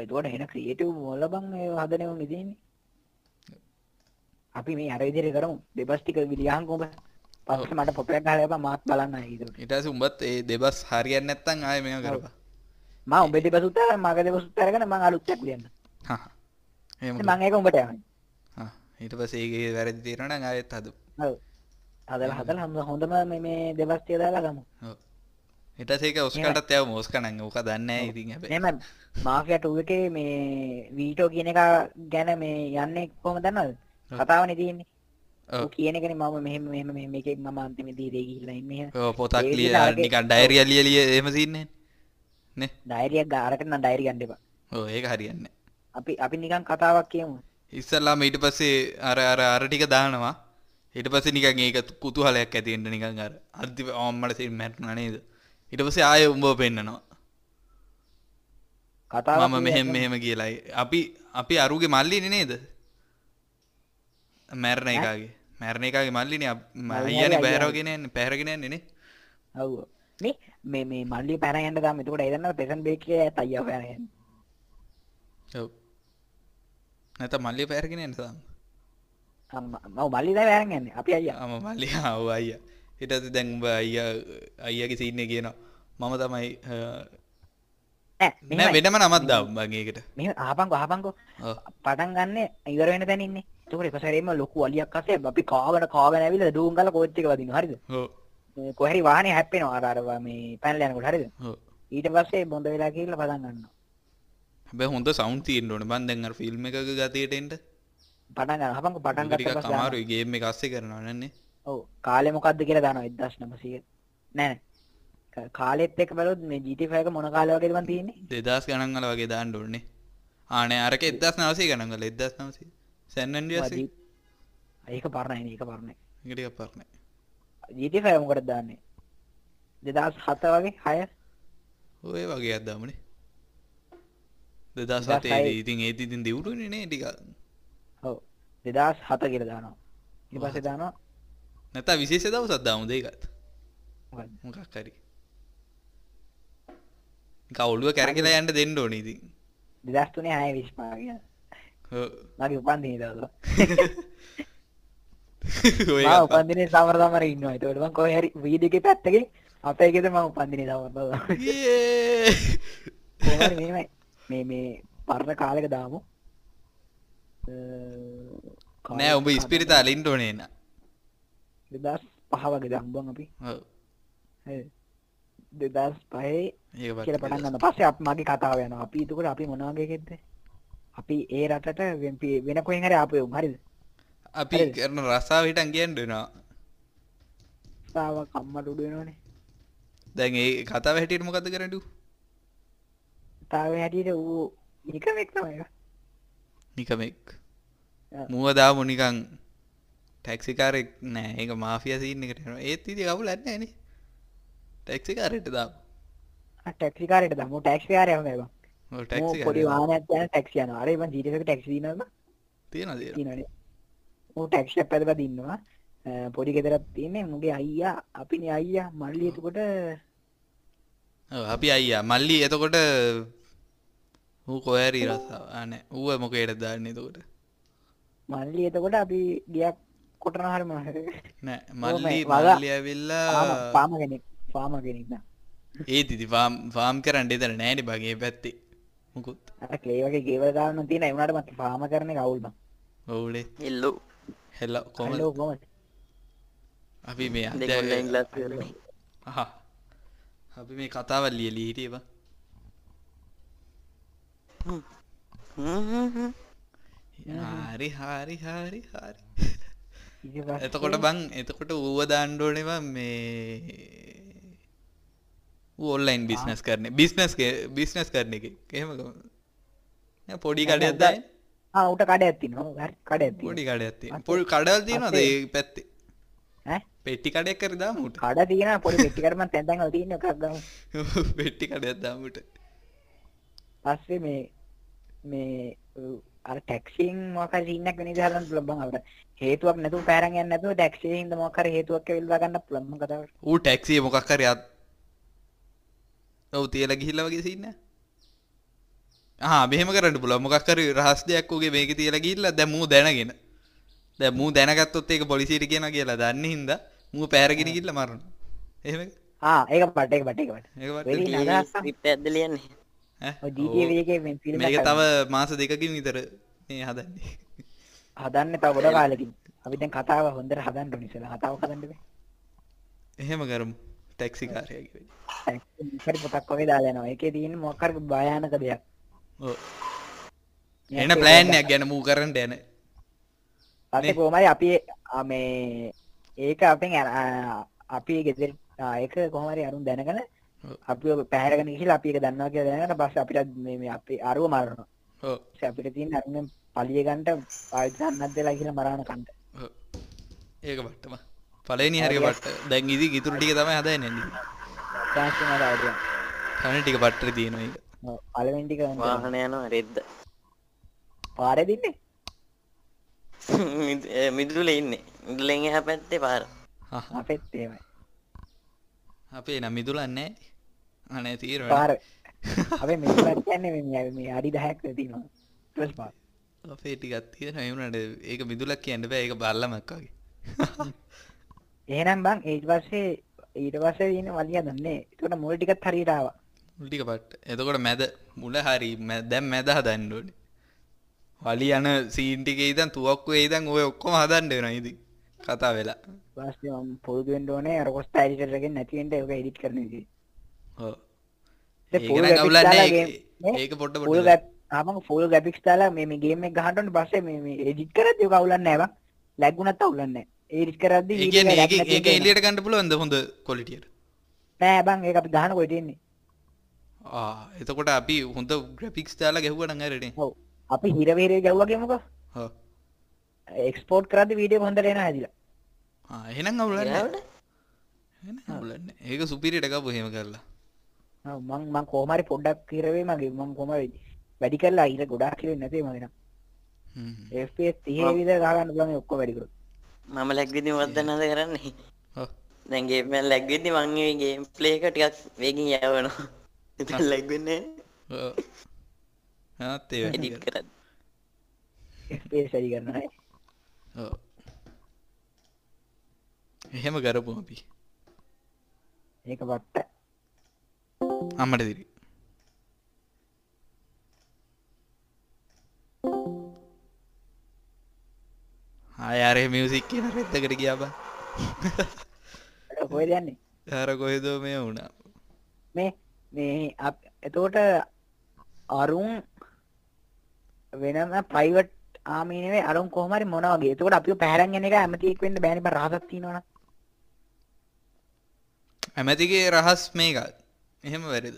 එතුවට හෙන ක්‍රියටව් මොල්ල බං ඒ හදනව මිතින්නේ අපි මේ අර විදිරි කරමු. දෙබස්ටික විලියහන් කොඹ පස්ස මට පොපයක් හලබ මාත් බලන්න හිතුට ඊට පස්සේ. උඹත් ඒ දෙබස් හරියන්නේ නැත්තම් ආයෙ මේක කරපන්. ම උඹ දෙබසුත් මග දෙබසුත් අරගෙන මං අලුත්තක් ලියන්න. හා එහෙම මං ඒක උඹට යන්න. හා ඊට පස්සේ ඒකේ වැරදි තියෙනවා නම් ආයෙත් හදමු. හදල හදල හම හොඳම මේ- මේ දෙබස්තිය දාලා ගමු. ඔව්. ඊට පස්සේ ඒක ඔස්කටත් යව මොස්කනන් ඕක දන්නේ නැහැ ඉතින් හැබැයි. එම මාෆියට එකේ මේ වීටෝ කියන එක ගැන මේ යන්නේ කොහොම දන්නවද? ඔව්. කතාවන තියන්නේ. ඔව්. කියන එකන මම මෙහෙම මෙහෙම මෙහෙම එකෙක් මම අන්තිම දීරේ ඔව් පොතක් ලිය නිකන් ඩයරිය ලිය ලිය එහෙම සින්නේ නේ? ඩයිරියක් ගාරකට නම් ඩයිරි ගන්න එපා. ඔව් ඒක හරියන්නේ අපි අපි නිකන් කතාවක් කියමු. ඉස්සල්ලාම ඊට පස්සේ අර අර අර ටික දානවා. ඊට පස්සේ නිකන් ඒක කුතුහලයක් ඇති වෙන්න නිකන් අර අන්තිම අම්මට සින් මැරුණා නේද? ඊට පස්සේ ආයෙ උඹව පෙන්නනවා. කතාවක් මම මෙහෙම මෙහෙම කියලායි අපි අපි අරුගේ මල්ලිනේ නේද මැරණ එකාගේ. මැරණ එකාගේ මල්ලිනේ මල්ලි යන්නේ පැහැරගෙන යන්නේ නේ. ඔව් මේ මේ මේ මල්ලි පැනයන්න දාම එතකොට එදන්න පෙසන් බේකේ තයිය ඔව්. නැත මල්ලිය පැහැරගෙන යන්න තාම. මව මල්ලි දා වැරගන්න අපි අයියා. ආම මල්ලි ආව අයියා. ඊට පස්සේ දැන් උඹ අයියා අයියාගේ සීන් එක කියනවා. මම තමයි. වෙනම නමක් දාමු මං මෙහෙම අහපංකෝ අහපංකෝ ඔව්. පටන් ගන්න ඉවර වෙන තැන ඉන්නේ එතකොට එක සැරේම ලොකු අලියක් අස්සේ අපි කාවන කාවන ඇවිල්ලා ඩූම් ගාලා කෝච් එක වදිනවා හරිද? ඔව්. කොහරි වාහනේ හැප්පෙනවා අර අර මේ පැනලා යනකොට හරිද? ඔව්. ඊට පස්සේ බොඳ වෙලා කියලා පටන් ගන්නවා. හැබැයි හොඳ සවුන්ඩ් තියෙන්න ඕනේ. මම දැන් අර ෆිල්ම් එකක ගතියට එන්න. පටන් ගන්න. හපන්කො පටන් ගත්තා පස්සේ අමාරුයි ගේම් එක අස්සේ කරනවා නන්නේ. ඔව්. කාලේ මොකද්ද කියලා දානවා 1900. නෑ නෑ. කාලෙත් එක බලුවොත් මේ GTA 5 එක මොන කාලේ වගේද මන් තියෙන්නේ? 2000 ගණන් වල වගේ දාන්න ඕනේ. ආනේ අරක 1900 ගණන් වල 1900. සැන්නන්ඩිය ඒක පරණයි ඒක පරණයි. ඉටිය පරණයි. ජීති සෑමකට දාන්නේ? දෙදස් හත වගේ? හය? ඔය වගේ අදදාමනේ දෙදස් හතේ ඉතින් ඒ ඉතින් දෙවුරුනේ නේ ටික ඔව්. දෙදස් හත කියලා දානවා. ඊට පස්සේ දානවා නැත්නම් විශේෂ දවසක් දාමු දෙකත් මොකක් හරි. නිකන් ඔළුව කැරකිලා යන්න දෙන්න ඕනේ ඉතින්. 2003 6 25 කියලා මගේ උපන්දිනේ දවස උපන්දිනේ සමර සමර ඉන්නවා. ඒකට මම කොහේ හරි වීඩියෝ එකේ පැත්තකින් අපේ ගෙදර මම උපන්දිනේ! කොහොමද මෙහෙමයි මේ මේ පරණ කාලෙක දාමු. නෑ උඹ ඉස්පිරිතාල ඉන්න ඕනේ න. 2005 වගේ දම්බන් අපි. ඔව්. හරිද? 2005 ඒක කියලා පටන් ගන්න පස්සේ අප මගේ කතාව යනවා. අපි එතකොට අපි මොන වගේ එකෙක්ද අපි ඒ රටට වෙන කොහෙන් හරි ආපු උන් හරිද? අපි? කරන කියන්න දෙනවා සාව කම්මට උඩ වෙනවනේ. දැන් ඒ කතාව හැටියට මොකද කරටු තාව හැටියට ඌ නිකමෙක් ඒක. නිකමෙක්. ආ. මුව දාමු නිකං ටැක්සිකාරෙක් නෑ. ඒක මාෆිය සින්න යනවා. ඒත් ඉති කවුල ඇන්නේන ටැක්සිකාරයට දා ආ, ටැක්සි කාරයට දමු ටැක්සි පොඩි වාහනයක් යන ටැක්සි යනවා. අර ඉතින් ජීවිතේක ටැක්සි දිනනවා තියෙන දේ තියෙනනේ ඌ ටැක්සි ඉන්නවා අ, පොඩි ගෙදරක් තියෙන්නේ. මුගේ අයියා අපිනේ අයියා මල්ලි එතකොට අපි අයියා. මල්ලි එතකොට හූ කොයරි රස්සාාව ආන ඌව මොකේට දාන්න එතකොට? මල්ලි එතකොට අපි ගියක් කොටන හරි මොන හරි නෑ මල්ලි මල්ලි ඇවිල්ලා පාම- කෙනෙක්. පාම කෙනෙක් ඒත් ඉති ෆාම් ෆාම් කරන්න එතර නෑන බගේ පැත්තේ මුකුත්. අර ක්ලේ වගේ ගෙවල් ගන්න තියෙන ඒ වුණාට මට පාම කරන එක අවුල්. බං ඔවුලේ එල්ලු හෙල්ල කොම හලෝ කොහමද? අපි මේ අපි මේ කතාවල් ලියලි හිටියවා හරි හරි හරි හරි. එතකොට බං එතකොට ඌව දාණ්ඩෝනවා මේ ඔල්ලයින් බිස්නස් කරන බිස්නස් බිස්නස් කරන එක. එහෙම පොඩි කඩ ඇතිනවා හරි කඩ ඇති පොඩි කඩ ඇති පොල් කඩල් තියනද පැත්තේ පෙට්ටි කඩයක් කර දාමුට කඩ තියෙන පොඩි පෙට්ටි කරම තැන් තැන් වල තියෙන ගමු පෙට්ටි කඩයක් දාමුට පස්සේ මේ මේ අර ටැක්සියෙන් මොකක් හරි සීන් එකක් වෙන පුළුවන්. බං අපිට හේතුවක් නැතුව පැරන් යන්නේ නැතුව ටැක්සියෙන් හින්දා මොකක් හරි හේතුවක් ඇවිල්ලා ගන්න පුළුවන්. කතාවට ඌ ටැක්සිය මොකක් අත් ඔව් තියලා ගිහිල්ලා වගේ සීන් එක ආ මෙහෙම කරන්න පුළුවන්. මොකක් හරි රහස් දෙයක් උගේ මේකේ තියලා ගිහිල්ලා දැන් මූ දැනගෙන. දැන් මූ දැනගත්තොත් ඒක පොලිසියට කියනවා කියලා දන්නේ හින්දා මූ පැහැරගෙන ගිහිල්ලා මරනවා. එහෙම එක? ආ ඒක පට ඒක පට ඒක පට ඒක නගා- ස්ක්‍රිප්ට් එකක්ද ලියන්නේ ඈ? GTA එකේ මේ ෆිල්ම් මේක එකක් තව මාස දෙකකින් විතර මේ හදන්නේ. හදන්න තව ගොඩ කාලෙකින්. අපි දැන් කතාව හොඳට හදන්න ඕනේ ඉස්සෙල්ලා කතාව හදන්න බෑ. එහෙම කරමු ටැක්සි කාරයාගේ හරි පොතක් වගේ දාලා යනවා. ඒකේ තියෙන මොකක් හරි භයානක දෙයක්. එන ප්ලෑන් එකක් ගැන මූ කරන්න යන. පස්සේ කොහමරි අපි මේ ඒක අපෙන් අපි ගෙදර ඒක කොහමරි අරුන් දැනගෙන ඔව්. අපි පැහැරගෙන ගිහිල්ලා අපි ඒක දන්නවා කියලා දැනගෙන පස්සේ අපිට මේ අපි අරුව මරනවා. අපිට තියෙන අරුන් පලිය ගන්නට පාවිච්චි ගන්නත් දෙලා කියලා මරාන කන්ට. ඒක බට්ටම පලනි හරි බට්ට දැන් ඉදි ගිතුර ටික තමයි හදන්න ට්‍රාන්ස්ෆර් වල අවුදියා කන ටික පට්ටර තියෙනවා ඒක. පළවෙනි ටික වාහන යනවා රෙද්ද. පාරේ දින්නේ මිද- ඒ මිදුල ඉන්නේ. මිදුලෙන් එහා පැත්තේ පාර. එහෙමයි. අපේ නම් මිදුලන්නේ අනේ තීරණ පාර. අපේ මෙතුලක් කියන්නේ මේ- මේ මේ අඩි 10ක් තියෙනවා. ඊට පාර. අපේ ටිකක් තියෙන එවුනට ඒක මිදුලක් කියන්න බෑ. ඒක බල්ලමක් වගේ එහෙනම් බං ඊට පස්සේ ඊට පස්සේ තියෙන වලිය දන්නේ ඒකට මුල් ටිකත් හරියට ආවා මුල් ටික පට්ට එතකොට මැද මුල හරි මැ- දැන් මැද හදන්න ඕනේ. වලි යන සීන් ටිකේ ඉඳන් තුවක්කුවේ ඉඳන් ඔය ඔක්කොම වෙනවා ඉතින්. කතා වෙලා. ඊපස්සේ මම පුරුදු වෙන්න ඕනේ අර කොස්ට එඩිටර් එකෙන් නැති වෙන්න ඒක එඩිට් කරන ඒක ෆුල් ෆුල් ග්‍රැෆික්ස් දාලා මේ මේ ගේම් එක ගහන්න ඕනේ. පස්සේ මේ එඩිට් කරද්දී ඒක අවුලන්නේ නැහැ බං. ලැග් වුණත් අවුලන්නේ ඒ කියන්නේ lag ඒක එළියට ගන්න පුළුවන්ද හොඳ ක්වොලිටියට නෑ බං ඒක අපි ගහන ආ එතකොට අපි හොඳ ග්‍රැෆික්ස් දාලා ගැහුවා නම් හරිනේ ඔව්. අපි හිර වෙරේ ගැව්වා කියමුකෝ. ඔව් එක්ස්පෝර්ට් කරද්දී වීඩියෝ හොඳට එනවා හැදිලා. ආ එහෙනම් අවුලන්නේ. ඒක සුපිරියට ගාපු එහෙම කරලා. ඔව් මං මං කොහොම හරි පොඩ්ඩක් හිර වෙයි මගේ. මං හරි වැඩි කරලා හිර ගොඩාක් හිර වෙන්නේ නැතේ මගේ නම්. හ්ම්. FPS 30 විතර ගහ ගන්න පුළුවන් ඒ ඔක්කොම වැඩි කරොත් මම ලැග්විදි මොකක්ද නද කරන්නේ? ඔව්. දැන් ගේම් එක ලැග්විදි මං මේ ගේම් ප්ලේ එක ටිකක් වේගින් යවනවා. ඉතින් ලැග්වෙන්නේ ඔව්. ආත් ඒ වැඩි එඩිට් කරත් FPS වැඩි කරනවා නේ. ඔව්. එහෙම කරපු අපි. ඒක වට අම්මට දිරි ආයාරය මියසික් කියන රෙත්තකට කියාබ කොහෙද යන්නේ? හර කොහෙදෝ මේ වුණා? මේ මේ එතකොට අරුන් වෙනම ප්‍රයිවට් ආමීනේ අරුන් කොහමරි මොන වගේ. එතකොට අපි පැහැරන් යන එක ඇමතිෙක් වෙන්න බෑනේ බං රහසක් තියෙනවනම්. ඇමතිගේ රහස් මේක එහෙම වැරද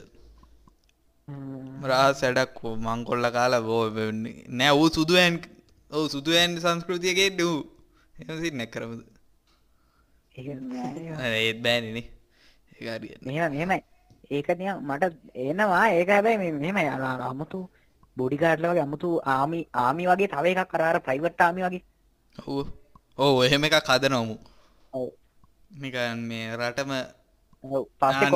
රහස් වැඩක් මංකොල්ල කාලා බෝ නෑ. වූ සුදුවෑන් ඔවු සුදුවෑන් සංස්කෘතියගේ ඩූ එමසි නැක් කරමද? ඒක නෑ. ඒත් බෑනනේ ඒකාරිය මෙහෙම මෙහෙමයි. ඒක නිකන් මට එනවා. ඒක හැබැයි මේ මෙහෙමයි. අර අර අමුතු බොඩි ගාඩ්ලා වගේ අමුතු ආමි ආමි වගේ තව එකක් අර ප්‍රයිවට් ආමි වගේ. ඔව්. එහෙම එකක් හදනවමු. ඔව්. නිකන් මේ රටම පස්සේ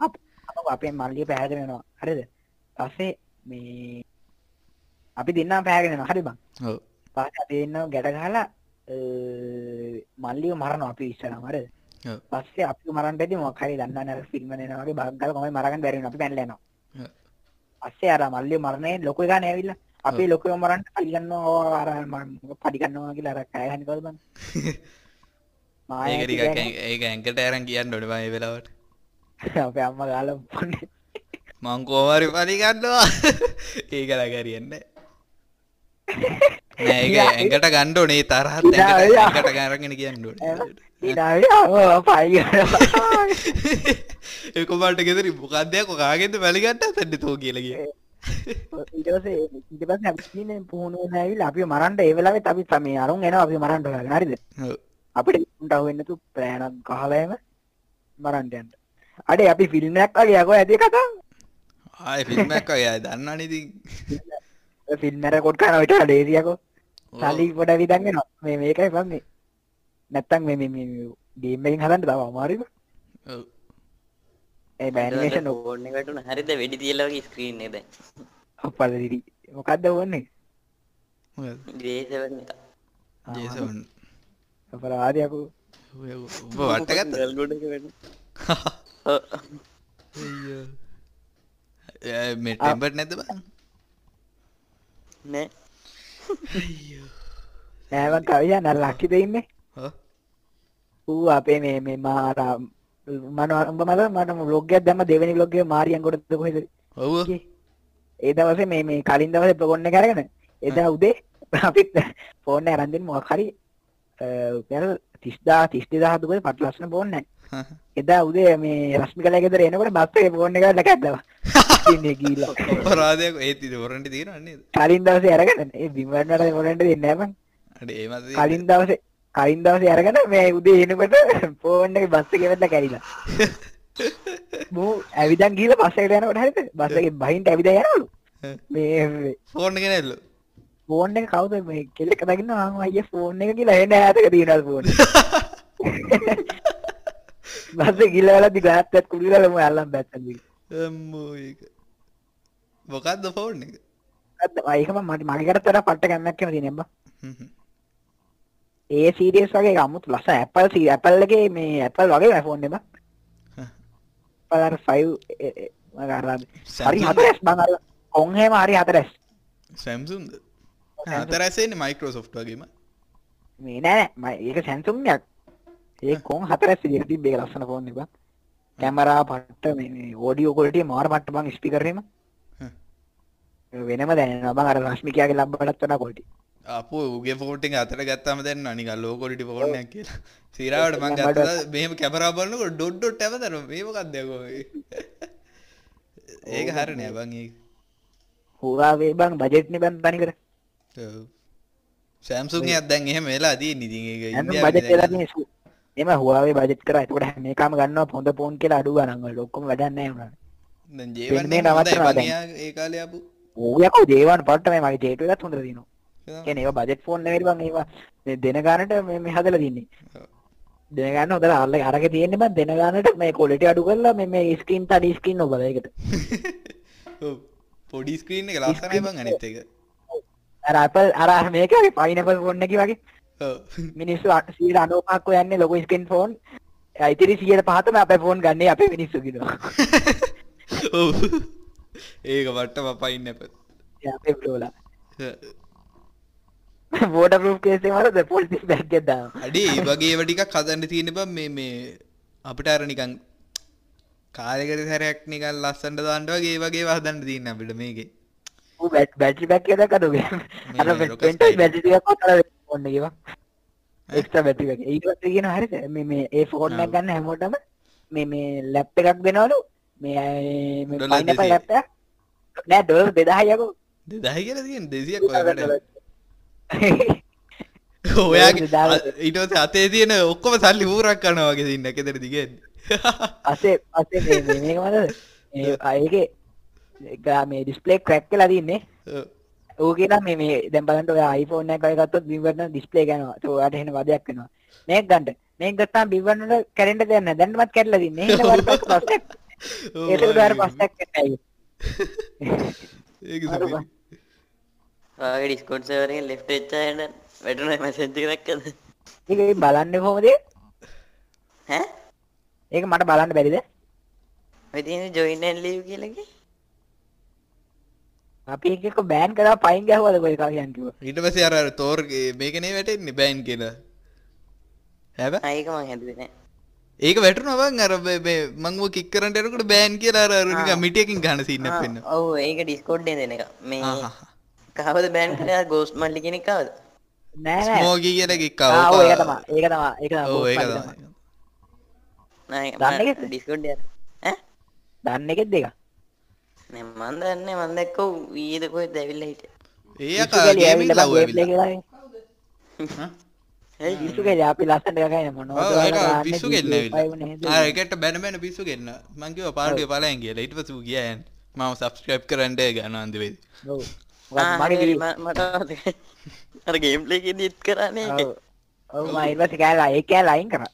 අප- මල්ලිය පැහැගෙන යනවා. හරිද? පස්සේ මේ අපි දෙන්නා පැහැගෙන යනවා. හරි බං. පස්සේ අපි දෙන්නව ගැට ගහලා අ, මල්ලිය මරනවා අපි ඉස්සරහම. හරිද. පස්සේ අපි මරන්න බැරි මොකක් හරි දන්නවනේ අර ෆිල්ම් එකේ වගේ බග් ගාලා කොහොමද මරගන්න බැරි වෙනවා අපි පැනලා යනවා. ඔව්. පස්සේ අර මල්ලිය මරණේ ලොකු එකා නේ ඇවිල්ලා. අපි. ලොකුව මරන්න පඩි ගන්නවා. අර පඩි ගන්නවා කියලා අර කෑ කොහොමද බං? ඒක ඒක ඇඟට ඇරන් කියන්න ඕනේ බං ඒ වෙලාවට. අපේ අම්මා ගාලා පොන්නේ මං කෝමරි පරිගන්නවා ඒක ලගරියන්න නෑ ඒක ඇඟට ගණ්ඩ ඒ තරහත්. ඇඟට ගරගෙන කියන්න ඒකොමට ගෙදර මොකක්දයක් කාගෙද වැලිගට තැඩි තෝ අපි ඉන්නේ පුහුණු ඇවිල්ලා අපි මරන්න ඒ වෙලාවෙත් අපි තමයි අරුන් එනවා අපි මරන්න හොයාගෙන. හරිද? අපිට නැතු ගහලා එම මරන්න යන්න. අඩේ අපි ෆිල්ම් එකක් වගේ යකෝ ඇති කතා ආය ෆිල්ම්මක් වගේ දන්නවනේ ඉතින් ෆිල්ම් එක රෙකෝඩ් කරනවා විතර ලේසියකෝ සල්ලි පොඩ විදන් වෙනවා. මේ මේකයි බං මේ නැත්තම් මේ මේ මේ ගේම් එකකින් හදන්න තව බං. ඔව්. ඒ එකට උන හරිද? වෙඩි තියලා වගේ ස්ක්‍රීන් එක දැන්. ඔප්පල දිරි මොකක්ද ඕන්නේ? මොකද? J7 එක. ජේසන් අපරාධයකෝ වෙන්න. ඔව්. මේ ටෙම්බට් නැත බං නෑ. නෑවන් කවිය නර ලක්කි දෙන්නේ හා? ඌ අපේ මේ මේ මාරා මන උඹ මද මට ලොග්ගයක් දැම්ම දෙවෙනි ලොග්ගේ මාරියන් කොටද කොහෙද? ඔව්. ඒ දවසේ මේ මේ කලින් දවසේ ප්‍රගොන්න එක අරගෙන එදා උදේ අපිත් ෆෝන් එක අරන් දෙන්න මොකක් හරි රුපියල් 30000 32000 දුකේ පට ලස්සන ෆෝන් නැහැ එදා උදේ මේ රශ්මිකලා ගෙදර එනකොට බස් එකේ ෆෝන් එක ලකැද්දවා ගිහිල්ලා. අපරාධයක්. ඒත් තියෙනව නේද? කලින් දවසේ අරගෙන ඒ බිම්වන්නට වොරන්ට් දෙන්නේ නැහැ මං. අඩේ ඒ මත කලින් දවසේ කලින් දවසේ අරගෙන මේ උදේ එනකොට ෆෝන් එක බස් එකේ වෙන්න කැරිලා මූ ඇවිදන් ගිහලා බස් එකට යනකොට හරිද? බස් එකේ බහින්ට ඇවිදන් යනවලු. මේ ෆෝන් එක නැල්ලු. ෆෝන් එක කවුද? මේ කෙල්ලෙක් දකින්න ආන් අයියේ ෆෝන් එක කියලා එන්න ඈතක තියෙනවා ෆෝන් බස් එක ගිහලා වෙලා දිගාත්තත් කුඩිලා මම අල්ලන් බැත්තන් දිග අම්මෝ ඒක මොකක්ද ෆෝන් එක? අද ඒක මම මට මගේ කරත් වඩා පට්ට එම බා හ්ම් හ්ම්. ඒ සීරියස් වගේ අමුතු ලස්සන ඇපල් සී ඇපල් එකේ මේ ඇපල් වගේ ෆෝන් බා 5 මම අර හරි හතරස් බං අර කොන් හැම හරි හතරස්. සැම්සුන්ද හතරැසෙන්නේ මයිකරෝසොෆ්ට් වගේම? මේ නෑ මම ඒක එකක්. ඒ කොන් හතරස් තිබ්බ ඒක ලස්සන ෆෝන් එක. බං කැමරා පට්ට මේ ක්වොලිටි මාර මට්ට බං ස්පීකර් එහෙම හ්ම්. වෙනම දැනෙනවා. බං අර රශ්මිකයාගේ ලබ්බටත් වඩා ක්වොලිටි අපෝ උගේ ෆෝටෙන් අතර ගත්තම දැන් අනික ලෝකොලිටි ෆෝර්නයක් කියලා. සිරාවට මං මට- ගත්ත. මෙහම කැමරා බලන්නකොට ඩොඩ් ඩොට් ඇවතර මේමකක්දයකෝ ඒක හරනය බං ඒ හුවාවේ බං බජෙට්නේ බං තනිකර සෑම්සුන් ඇත්දැන් එහෙම වෙලා දී සු- එම හුවාවේ බජෙට් කරා. එතකොට හැම එකම ගන්නවා හොඳ ෆෝන් කියලා අඩු ගණන් වල. ඔක්කොම වැඩක් නැහැ උනාට ජීවන වෙන්නේ නවත්තනවා දැන්. ඒ කාලය අපපු ඌ යකෝ දේවාන් පට්ට මේ මගේ ටේටු එකත් හොඳට තියෙනවා කියන්නේ ඒවා බජෙට් ෆෝන් නෙවෙයි බං ඒවා. දෙන ගානට මේ මේ හදලා තින්නේ. දෙන ගාන හොඳට අල්ල අරගෙන තියෙන්නේ බං දෙන ගානට මේ ක්වොලිටි අඩු කරලා මේ මේ ස්ක්‍රීන් තඩි ස්ක්‍රීන් ඔබලා ඒකට. පොඩි ස්ක්‍රීන් එක ලස්සනයි බං අනිත් එක. අර Apple අර මේක වගේ පයිනපල් ෆෝන් එක වගේ. ඔව්. මිනිස්සු 95ක් යන්නේ ලොකු ස්ක්‍රීන් ෆෝන් ඉතිරි 105ම අපේ ෆෝන් ගන්නේ අපේ මිනිස්සු කියනවා. ඔව්. ඒක අප ඒ අපේ බ්ලෝලා වෝටර් ප්‍රූෆ් කේස් වලද පොලිස් දානවා අඩේ ඒ වගේ වටිකක් හදන්න තියෙන බම් මේ මේ අපිට අර නිකන් කාලෙකට සැරයක් නිකන් ලස්සන්ට දාන්න වගේ ඒ වගේ වහදන්න තියෙන අපිට මේකේ. බැටරි බැග් එකක් අඩුගේ අර මේ rocket පෙන්ටයි style. බැටරි ටිකක් අතර ෆෝන් එකේ වා එක්ස්ට්‍රා බැටරි බැග් ඊට කියන හරිද? මේ ඒ ඔව්. ගන්න හැමෝටම මේ මේ ලැප් එකක් දෙනවලු මේ මේ ඩොලර් පයිනපල් 200. ලැප් එක? නෑ ඩොලර් 2000 යකෝ දෙදහයි කියලා තියෙන ඩොලර් ඔයාගේ දාලා. ඊටස අතේ තියෙන ඔක්කොම සල්ලි ඌරක් කනවා වගේ තින්න කෙතර දිගෙන් මේ මේ මතද මේ අයගේ එක මේ ඩිස්ප්ලේ ක්‍රැක් වෙලා තින්නේ. කියනවා මේ මේ දැන් බලන්න ඔය iPhone එකක් වගේ ගත්තොත් බිම්වර්ණ ඩිස්ප්ලේ ඒක ඔයාලට එහෙන වදයක් වෙනවා. මේක ගන්න. මේක ගත්තාම බිම්වර්ණ වල කැරෙන්ට් දෙයක් නැහැ. දැන්වත් කැඩලා අයට වැටුණා මැසේජ් එකක් දැක්කද? ඒක බලන්නේ කොහොමද? ඈ? ඒක මට බලන්න බැරිද? ඔය තියෙන ජොයින් ඇන්ඩ් ලීව් කියලා එකේ? අපි එක බෑන් කරා පයින් ගැහුවද කොයි කවියන් කිව්වා. ඊට පස්සේ අර තෝර් මේකනේ වැටෙන්නේ බෑන් කියලා. හැබ? ආ ඒක මං හැදුවේ නෑ ඒක වැටුනවන් අර මේ- මේ මං ඌ කික් කරන්න යනකොට බෑන් කියලා අර අර නිකන් මිටියකින් ගන්න සීන් එකක් වෙන්න ආ, ඔව් ඒක ඩිස්කෝඩ් එකෙන් දෙන එක. මේ ආහා. කවද බෑන් කරලා ගෝස්ට් මල්ලි කෙනෙක් කවද නෑ නෑ. ස්මෝගී කියලා කික් ආ ඔව් ඒක තමයි. ඒක තමයි. ඒක තමයි. ඔව් ඒක බෝස් මල්ලි තමයි. තමයි. නෑ දන්නේ කෙනෙක්ද? ඩිස්කෝඩ් එක. ඈ? දන්න එකෙත් දෙක මන් දන්නේ මන් දැක්ක ඊයේද කොහෙද ඇවිල්ලා හිටියේ. ඒ ගේමින් ලව් පිස්සු කෙලිය අපි ලස්සනට ගහගෙන මොනවද? ඔව් ඒක ගාන්නේ, පිස්සු GTA ගෙන්න five නේ ඇවිල්ලා ආ ඒකට බැන බැන පිස්සු ගෙන්න මං කිව්වා පාඩුවේ පලයන් කියලා. ඊට පස්සේ ඌ ගියා යන්න. මම සබස්ක්‍රයිබ් කරන්ට ගන්න අන්දිවේද ඔව්. ආ, මොකද මගේ හරි, වී- ම- මට මතකයි. අර ගේම්ප්ලේ එකේදී ඒත් කරන්නේ ඒක. ඔව් ඔව් මම ඊට පස්සේ කෑලා ඒක කෑලා අයින් කරා.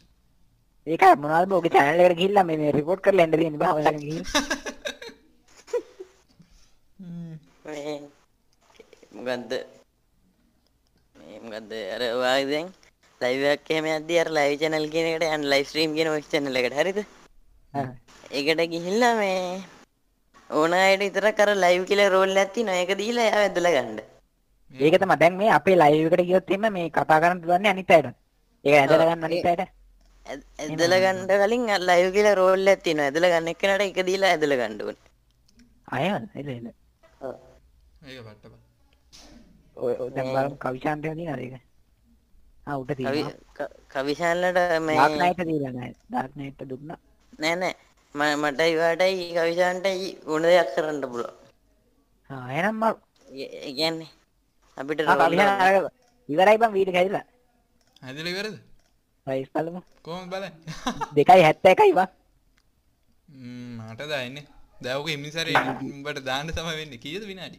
ඒක මොනවද ඔගේ channel එකට ගිහිල්ලා මේ මේ report කරලා එන්න තියෙන බා ඔයාලගෙන් ලයිව් එකක් එහෙම යද්දී අර ලයිව් channel කියන එකට යන්න ලයිව් ස්ට්‍රීම් කියන ඔය channel එකට. හරිද? ඒකට ගිහිල්ලා මේ ඕන අයට විතරක් අර ලයිව් කියලා රෝල් එකක් තියෙනවා. ඒක දීලා එයාව ඇදලා ගන්න. ඒක තමයි. දැන් මේ අපේ live එකට ගියොත් එimhe මේ කතා කරන්න දුවන්නේ අනිත් අයට. ඒක ඇදලා ගන්න අනිත් අයට. ඇද- ඇදලා ගන්න කලින් ලයිව් කියලා රෝල් එකක් තියෙනවා. ඇදලා ගන්න එක්කනට ඒක දීලා ඇදලා ගන්න ඕනේ. අයවද එල එල ඔව්. ඒක පට්ට ඔය ඔය දැන් බලමු කවිශාන්තය දිනනද ඒක ආ උට කවි තියෙනවා. ක- කවිශාන්ලට මේ ඩාර්ක් නයිට් දීලා නැහැ. ඩාර්ක් නයිට් දුන්නා. නෑ නෑ. ම- මට ඉවාටයි කවිශාන්ටයි ඕන දෙයක් කරන්න ඒ- ඒ කියන්නේ අපිට ඉවරයි බං වීඩියෝ කැදිලා හැදිල ඉවරද? ප්‍රයිස් බලමු කොම බල 2.71යි බං. මට දයින්න දැවක එමිසර බට දාන්න තම වෙන්න. කියද විනාඩි?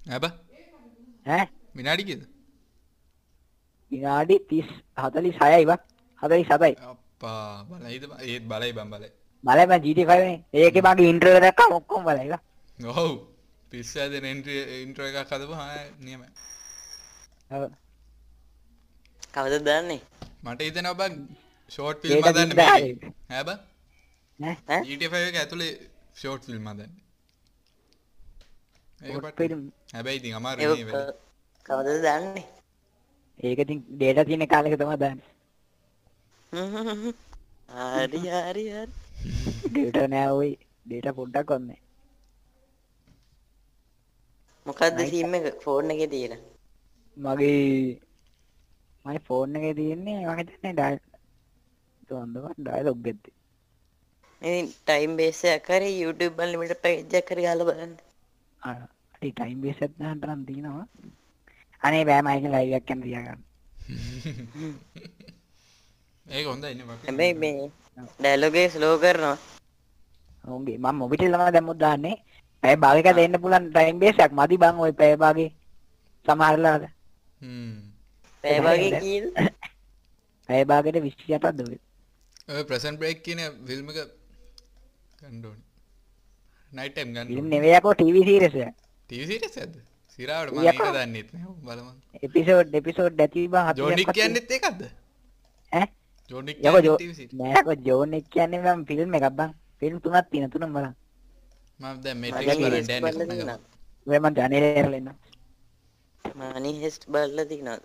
ඇබ ඈ විනාඩි විනාඩි 30 46යි බං 47යි අපා බලයිද ඒත් බලයි බම් බලයි. බලයි බං GT5 නේ ඒකේ මගේ ඉන්ට්‍රෝ එක දැක්කම ඔක්කොම බලයි බං ඔහු පිස්සාද ඉන්ට්‍ර එකක් කදපු හා නියම කවද දන්නේ? මට හිතන ඔබ ෂෝට් ෆිල්ම් දන්න හැබ ඈ ඈ? ඊට එක ඇතුළේ ෂෝට් ෆිල්ම් දන්න. හැබැයි ඉතින් අමාර ඒක කවද දන්නේ? ඒක ඉතින් ඩේටා තියෙන කාලෙක තමයි දාන්නේ. හරි හරි හරි. ඩේටා නෑ ওই ඩේටා පොඩ්ඩක් ඔන්නේ මොකක්ද සීම් එක? ෆෝන් එකේ තියෙන. මගේ මගේ ෆෝන් එකේ තියෙන්නේ මම හිතන්නේ ඩයල් තොන්දව ඩයලොග් එකේ. ඉතින් ටයිම් බේස් එකක් හරි YouTube අන්ලිමිටඩ් පැකේජ් එකක් හරි ගහලා බලන්න. අටි ටයිම් බේස් එකක් දාන්න නම් තියෙනවා අනේ බෑ මයික ලයිව් එකක් යන තියාගන්න. ඒක හොඳ ඉන්න හැබැයි මේ ඩයලොග් එක ස්ලෝ කරනවා. ඔවුන්ගේ මම මොබිටෙල් තමයි දැම්මොත් දාන්නේ? පැය භාගයක දෙන්න පුළුවන් ටයිම් බේස් එකක්. මදි බං ওই පැය භාගේ සමහරලාද පැය වගේ කීයද? පැය භාගෙට 28ක් දුවේ ඔය ප්‍රසන් බ්‍රේක් කියන ෆිල්ම් එක කණ්ඩෝනි නයිටම් ගන්න නෙවෙයි යකෝ ටීවී සීරීස් එක. ටීසිට ඇද සිරාවට යකෝ. මක දන්නෙත් නෑ. බලම. එපිසෝඩ් එපිසෝඩ් ඇති බං ජෝනික් 40ක් කියන්නෙත් ඒකක්ද ඈ? ජෝනික් ටීවිසිට නෑකෝ ජෝන් එක කියන්නේ මම ෆිල්ම් එකක් බං ෆිල්ම් තුනක් තියෙන තුනම බලන්න. මම දැන් මේට්‍රික්ස් බලන්න බලලා කොහොමද? තියෙනවා. ඔය මම ජනේලේ කරලා ඉන්නවා. මානි හෙස්ට් බලලා තියෙනවා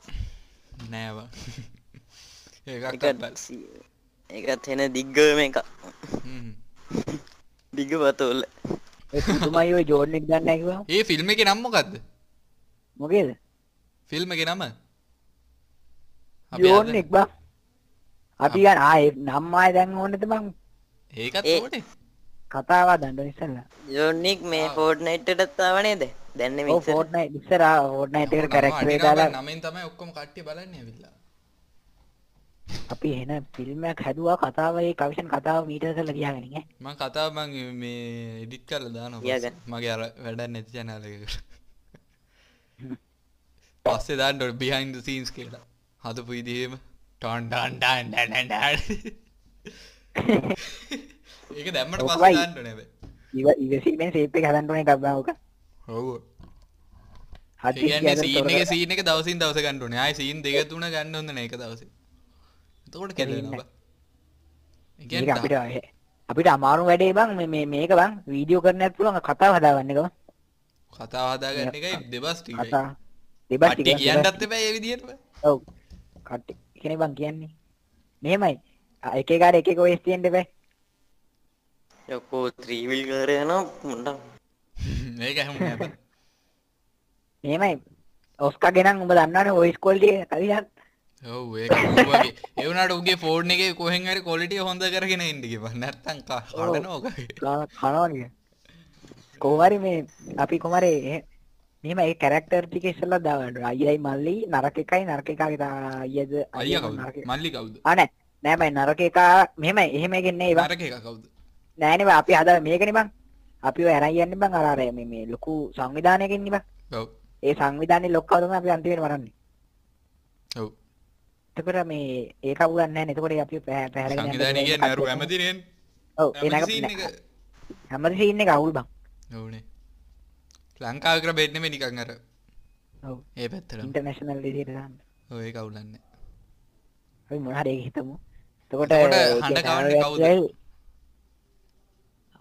නෑ බං. ඒකක් ඒකත් එන දිග්ගම එක දිග පතෝල ඒ පුදුමයි ඔය ජෝන් එක දන්නේ කිව්වම. ඒ ෆිල්ම් එක නම් මොකක්ද මොකේද? ෆිල්ම් එක නම? අද- එක බං අපි ගන්න ආයේ නම් ආයේ දැන් ඕනෙද බං ඒකත් ඕනේ. කතාව දන්න ඉස්සෙල්ලා. ජෝනික් මේ ෆෝඩ් නයිට්ටටත් ආව නේද? දැන්න ඔව් මික්සර් ෆෝර්ට්නයිට් ඉස්සර ආ ෆෝර්ට්නයිට් එකට කැරක්ටර් එක. දාලා. නමෙන් තමයි ඔක්කොම කට්ටිය බලන්නේ ඇවිල්ලා. අපි එන ෆිල්ම් එකක් හැදුවා කතාව ඒ කවිෂන් කතාව මීටර් කරලා තියාගෙන ඈ මං කතාව මං මේ එඩිට් කරලා. තියාගන්න. මගේ අර වැඩක් නැති channel එකකට පස්සේ දාන්න ඕනේ behind the scenes කියලා. හදපු විදිහේම. ටොන් ටොන් ටන් ටන් ටන් ටන්. ඒක දැම්මට පස්සේ. දාන්න හැබැයි. ඉව ඉවසීමෙන් සේප් එක හදන්න ඕනේ ඔක ඔව්. හදිස්සි කියන්නේ සීන් එක සීන් එක දවසින් දවස ගන්න ඕනේ. ආයේ සීන් දෙක තුන ගන්න හොඳ නෑ එක දවසේ. එතකොට කෙරෙනවා බං. ඒක අපිට අපිට අමාරු වැඩේ බං. මේ මේක බං. වීඩියෝ කරන්නත් පුළුවන් කතාව හදාගන්න එක බං කතාව හදාගන්න එකයි දෙබස් ටිකයි කතා දෙබස් කට්ටිය ටික කියන්නත් එපා ඒ විදිහට. ඔව්. කට්ටි කෙනෙක් බං කියන්නේ. මෙහෙමයි. එක එකාට එක එක ඔයස් තියෙන්න බෑ. යකෝ ත්‍රීවිල් කරයනවා මුන්ඩම් මේක හැමුණ නැබ මෙහෙමයි. ඔස්කා ගෙනන් උඹ දන්නවනේ ඔයස් ක්වොලිටි එක කලියන් ඔව් ඒක ඌවගේ ඒ වුණාට උගේ ෆෝන් එකේ කොහෙන් හරි ක්වොලිටිය හොඳ කරගෙන ඉන්න කිව්වා. නැත්තම් කනවා නික කොහොමරි මේ අපි කොමරි මෙහෙම ඒ කැරක්ටර් ටික ඉස්සෙල්ලා දාගන්න අයියයි මල්ලි නරක එකයි නරක අයියා නරක කවුද? මල්ලි කවුද? ආ නෑ. නෑ බයි නරක එකා මෙහෙමයි. එහෙම ගෙන්නේ නරක එක කවුද? නෑනේ බං අපි හදා මේකනේ බං. අපි අරන් යන්නේ බං අර අර මේ ලොකු සංවිධානයක ඉන්නේ බං. ඔව්. ඒ සංවිධානයේ ලොක්කව තමයි අපි අන්තිමට මරන්නේ ඔව්. එතකොට මේ ඒක අවුලක් නැහැ එතකොට අපි පැහැ- පැහැරගෙන යන්න සංවිධානය කියන්නේ අර. ඇමතිනේ ඔව් ඒ නග සීන් එක අවුල් බං ඔව්නේ ලංකාව කර බෙන්නෙම නිකන් අර. ඔව්. ඒ පැත්තට ඉන්ටර්නැෂනල් විදියට දාන්න. ඔය කවුලන්නේ අපි මොන හරි ඒක හිතමු. එතකොට එතකොට ඒ හඬ කැමරා ගවන්නේ කවුද? වැස්සයි.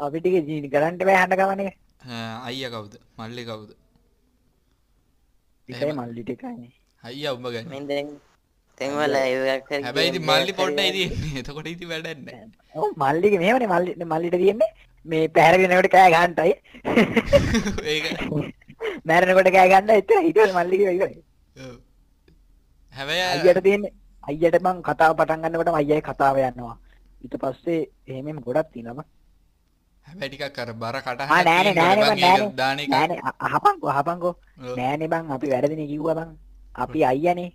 අපි ටික ජීනි කරන්ට බෑ ගවන එක අයිය කවුද? මල්ලි කවුද? විතරයි එහෙම. මල්ලි ටිකයි අයිය උඹ ගන්න මෙන් දැන් දැන් ඔය live එකක් හරි හැබැයි මල්ලි පොඩ්ඩයි තියෙන්නේ. එතකොට නැහැ. ඔව් මල්ලිගේ මෙහෙමනේ මල්ලි මල්ලිට තියෙන්නේ මේ පැහැරගෙන යනකොට කෑ ගන්නටයි ඒක. මැරෙනකොට කෑ ගන්න මල්ලිගේ ඉවරයි. ඔව්. හැබැයි අයියට තියෙන්නේ අයියට මං කතාව පටන් ගන්නකොටම අයියයි කතාව යනවා. ඊට පස්සේ එහෙමම ගොඩක්. හැබැයි ටිකක් අර බර කටහඬක් නෑනේ තියෙනවනේ නෑනේ බං, අපි වැරදිනේ කිව්වා බං අපි අයියනේ.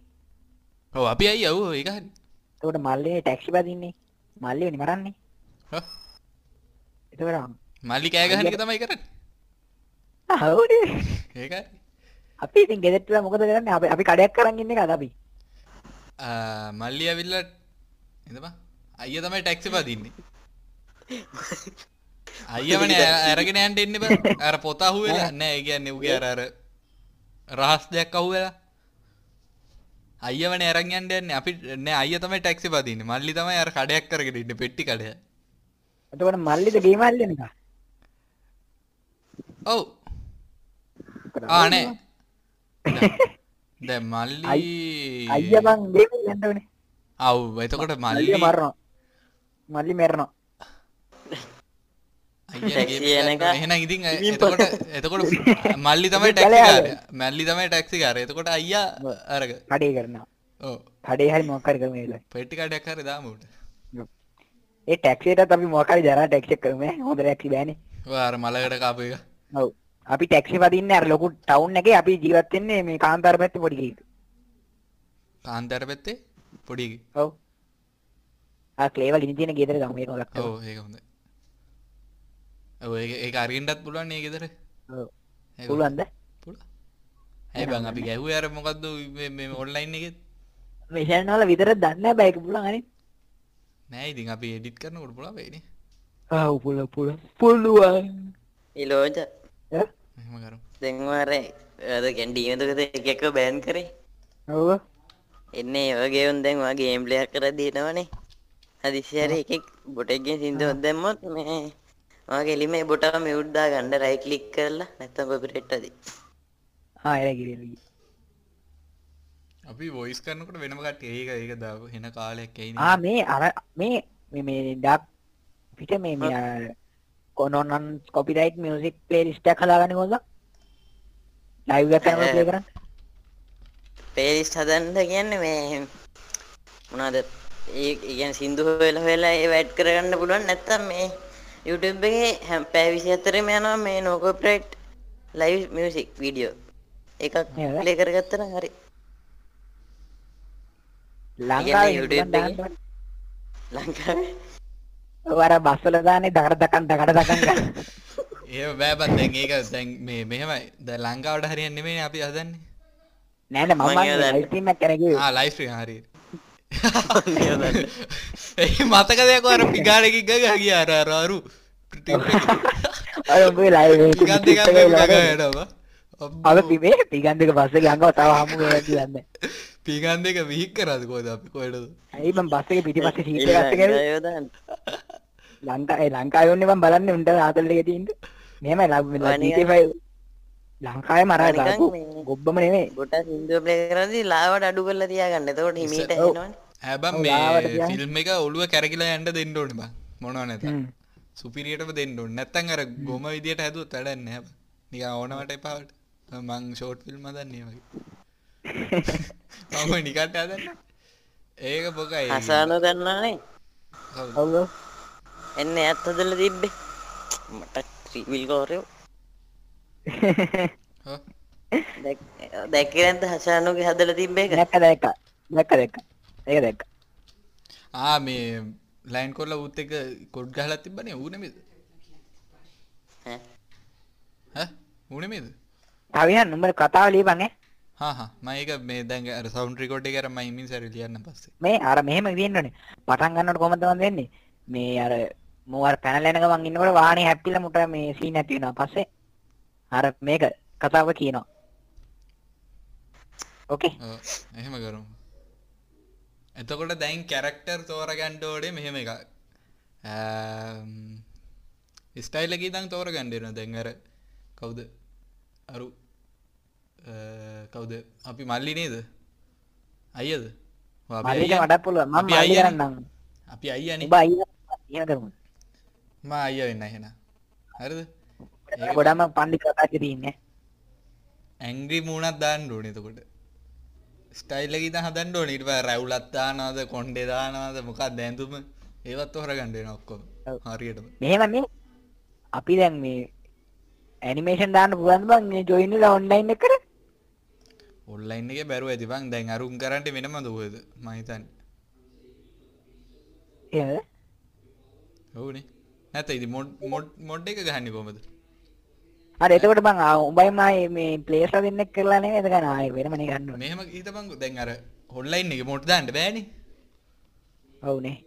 ඔව් අපි අයියා. ඔව් ඒක හරි. එතකොට මල්ලිනේ ටැක්සි බදින්නේ. මල්ලිවනේ මරන්නේ. හා. එතකොට මල්ලි කෑ ගහන එක තමයි කරන්නේ. හවුනේ හරි අපි ඉතින් ගෙදරට වෙලා මොකද කරන්නේ? අපි අපි කඩයක් කරන් ඉන්න එකද අපි? මල්ලි ඇවිල්ලා එතම අයිය තමයි ටැක්සි පදින්නේ. අයියවනේ ඇ- අරගෙන යන්න එන්න බෑ අර පොත අහුවෙලා නෑ ඒ කියන්නේ උගේ අර අර රහස් දෙයක් අහුවෙලා. අයියවනේ අරන් යන්න යන්නේ. අපි නෑ අයියා තමයි ටැක්සි පදින්නේ. මල්ලි තමයි අර කඩයක් කරගෙන ඉන්නේ පෙට්ටි කඩය එතකොට මල්ලිද ගේ මල්ලිද එක ඔව් ආ නෑ. දැන් මල්ලි අයියා බං ගේ යන්න ඕනේ අව් එතකොට මල්ලි මරනවා. මල්ලි මැරෙනවා. එහෙනම් ඉතින් එතකොට එතකොට මල්ලි තමයි ටැක්සි කාරය. මල්ලි තමයි ටැක්සි කාරය. එතකොට අයියා අරග. කඩේ කරනවා. ඕ කඩේ හරි මොකක් හරි කරමු ඒක පෙට්ටි කඩයක් හරි දාමුට ඒ ටැක්සියටත් අපි දරා ටැක්සි එක කරමු. හොඳ ටැක්සි බෑනේ. අර මලකට කාපු එක. ඔව්. අපි ටැක්සි වදින්නේ අර ලොකු ටවුන් එකේ අපි ජීවත් වෙන්නේ මේ කාන්තාර පැත්තේ පොඩි කාන්තර පැත්තේ? පොඩි. ඔව්. ක්ලේව ගිනි තියෙන ගෙදර ගමු ඔව් ඒක ඒක අරගෙන්ටත් පුළුවන් නේ ගෙදර. පුළුවන්ද? පුළුවන්. ඇයි බං අපි ගැහුවේ අර මොකද්ද මේ- මේ ඔන්ලයින් එකේ මේ channel වල විතරක් දන්නේ නැහැ බෑ ඒක පුළුවන් අනේ නෑ ඉතින් අපි එඩිට් කරනකොට පුළුවන් වෙයිනේ. ආ පුළුවන් පුළුවන් පුළුවන්. ඉලෝජ. ඈ? එහෙම කරමු දැන් අර අද කැන්ඩීමතුකද එක එක බෑන් කරේ. ඔව් එන්නේ උන් දැන් වා ගේම් ප්ලේයක් කර දිනවනේ. හදිසියර එකෙක් බොටෙක්ගෙන් සිින්දුවත් දැම්මොත් මේ වගේ එලිම බොටා මියුඩ්දා ගණ්ඩ රයි කලික් කරලා නැත්තම් කොපිරෙට් අදී. ආ ඒක කිරියලු අපි වොයිස් කරනකොට වෙනම කට්ටිය. ඒක ඒක දාව හෙන කාලයක් ඇයි ආ මේ අර මේ මේ මේ ඩක් පිට මේ කොනොනන් කොපිරයිට් මියුසික් ප්ලේලිස්ට් එකක් හදාගන්න කොහොමද ලයිව් එකක් කරනකොට ප්ලේ කරන්න. පේලිස්් හදන්ඩ කියන්න මේ මොනාද ඒ ඉගැන සිින්දු හොවෙලා වෙලා ඒ වැඩ් කරගන්න පුළුවන් නැත්තම් මේ YouTube එකේ හැම් පෑවිසි අතරම යනවා මේ නෝකෝපරේට් ලයිව් මියසික් වීඩියෝ එකක් නේද? ලේ කරගත්තන හරි ලංකාවේ එකේ? ලංකාවේ? ඔව් අර බස්වල දාන්නේ දකඩ දකන් දකඩ දකන් ගන්න. ඒ බෑබත් දැන් ඒක දැන් මේ මෙහෙමයි. දැන් ලංකාවට හරියන්නේ නෙමෙයි අපි හදන්නේ. නෑ නෑ මම. ලයිව් ස්ට්‍රීම් කරන කිව්වේ ආ ලයිව් ස්ට්‍රීම් හරි ඒ මතක දෙයක් අර පිගාලකින් ගග ගිය. අර අර අරු. අර උඹේ ලයිව් පිගන් දෙකක් ගග යනවා අද පිමේ පිගන් දෙක පස්සේ ගංගව තව හමු වෙලා දන්නේ පිගන් දෙක විහික් කරාද කොහෙද අපි කොහෙටද? ඇයි මම බස් එකේ පිටිපස්සේ සීට් එකක් ගත්තේ යෝදන් ලංකාවේ ලංකාවේ ඔන්නේ මම බලන්නේ උන්ට ආතල් එකේ තියෙන්නේ. මෙහෙමයි වනිග- GTA5 ලංකාවේ මරා ගොබ්බම සිින්දුව ප්ලේ කරදි ලාවට අඩු කරලා තියාගන්න. එතකොට හිමීට හැබම්. ෆිල්ම් එක ඔළුව කැරකිලා යන්න දෙන්න ඕනේ බං. මොනවා නැත. සුපිරියටම දෙන්න ඕනේ. නැත්තම් අර ගොම විදියට හැදුවොත් වැඩක් නැහැ බං. නිකන් ඕනවට එපාවට මං ෂෝට් ෆිල්ම් හදන්නේ වගේ මම නිකට හදන්නේ. ඒක බොකයි හසාන දන්නානේ? ඔව්. එන්න ඇත් හදල තිබ්බේ. මට ත්‍රීවිල් කෝරයෝ. හා? දැක්කරන්ත හසානුගේ හදල තිබ්බේ එක? දැක්ක දැක්ක. දැක්ක දැක්ක. ඒක දැක්ක. ආ මේ ලයින් කොල්ල උත් එක කොඩ් ගහලා තිබ්බනේ. ඌ නෙමෙයිද? ඈ? හ උනමේද තවියන් උඹ කතාව ලියපන් ඈ මයක මේ දැන් සෞන්ඩ් රිකෝඩ් කරම ඉමින් සැර ලියන්න පස්සේ. මේ අර මෙහෙම තියෙන්නනේ පටන් ගන්නකොට කොහමද මන් වෙන්නේ? මේ අර මෝ අර පැනලා යන ගමන් ඉන්නකොට වාහනේ හැප්පිලා මුට මේ සීන් නැති වෙනවා. පස්සේ අර මේක කතාව කියනවා. ඕකේ එහෙම කරමු. එතකොට දැන් කැරක්ටර් තෝරගන්න ඕනේ මෙහෙම එකක්. ස්ටයිල් එක ඉදන් තෝරගන්න වෙනවා දැන් අර. කවුද? අරු කවුද? අපි මල්ලි නේද? අයියා. මඩක් පුළුවන්. මම අපි කරමු මම අයියා වෙන්න එහෙනම් හරිද? ගොඩම පන්දි කතා තියෙන්නේ. ඇංග්‍රි මූුණත් දාන්න ඕනේ එතකොට. ස්ටයිල් එක ඉතින් හදන්න ඕනේ. ඊට පස්සේ රැවුලක් දානවද? මොකක්ද දැඳුම ඒවත් හොරගන්න වෙනවා ඔක්කොම. ඔව්. හරියටම. මෙහෙම මේ අපි දැන් මේ ඇනිමේෂන් දාන්න පුළුවන් බං මේ ජොයින් වෙලා ඔන්ලයින් එකේ බැරුව ඇති. බං දැන් අරුම් කරන්ට මම හිතන්නේ. එහෙමද ඔව්නේ. නැත්නම් ඉතින් මොඩ් එක ගහන්නේ කොහමද? හරි එතකොට බං ආ, උඹයි මයි මේ ප්ලේස්ලා දෙන්නෙක් කරලා නෙමෙයි? එතකන ආයෙ වෙනමනේ ගන්න මෙහෙම හිතපන් දැන් අර ඔන්ලයින් එකේ මොඩ් දාන්න බෑනේ. ඔව්නේ.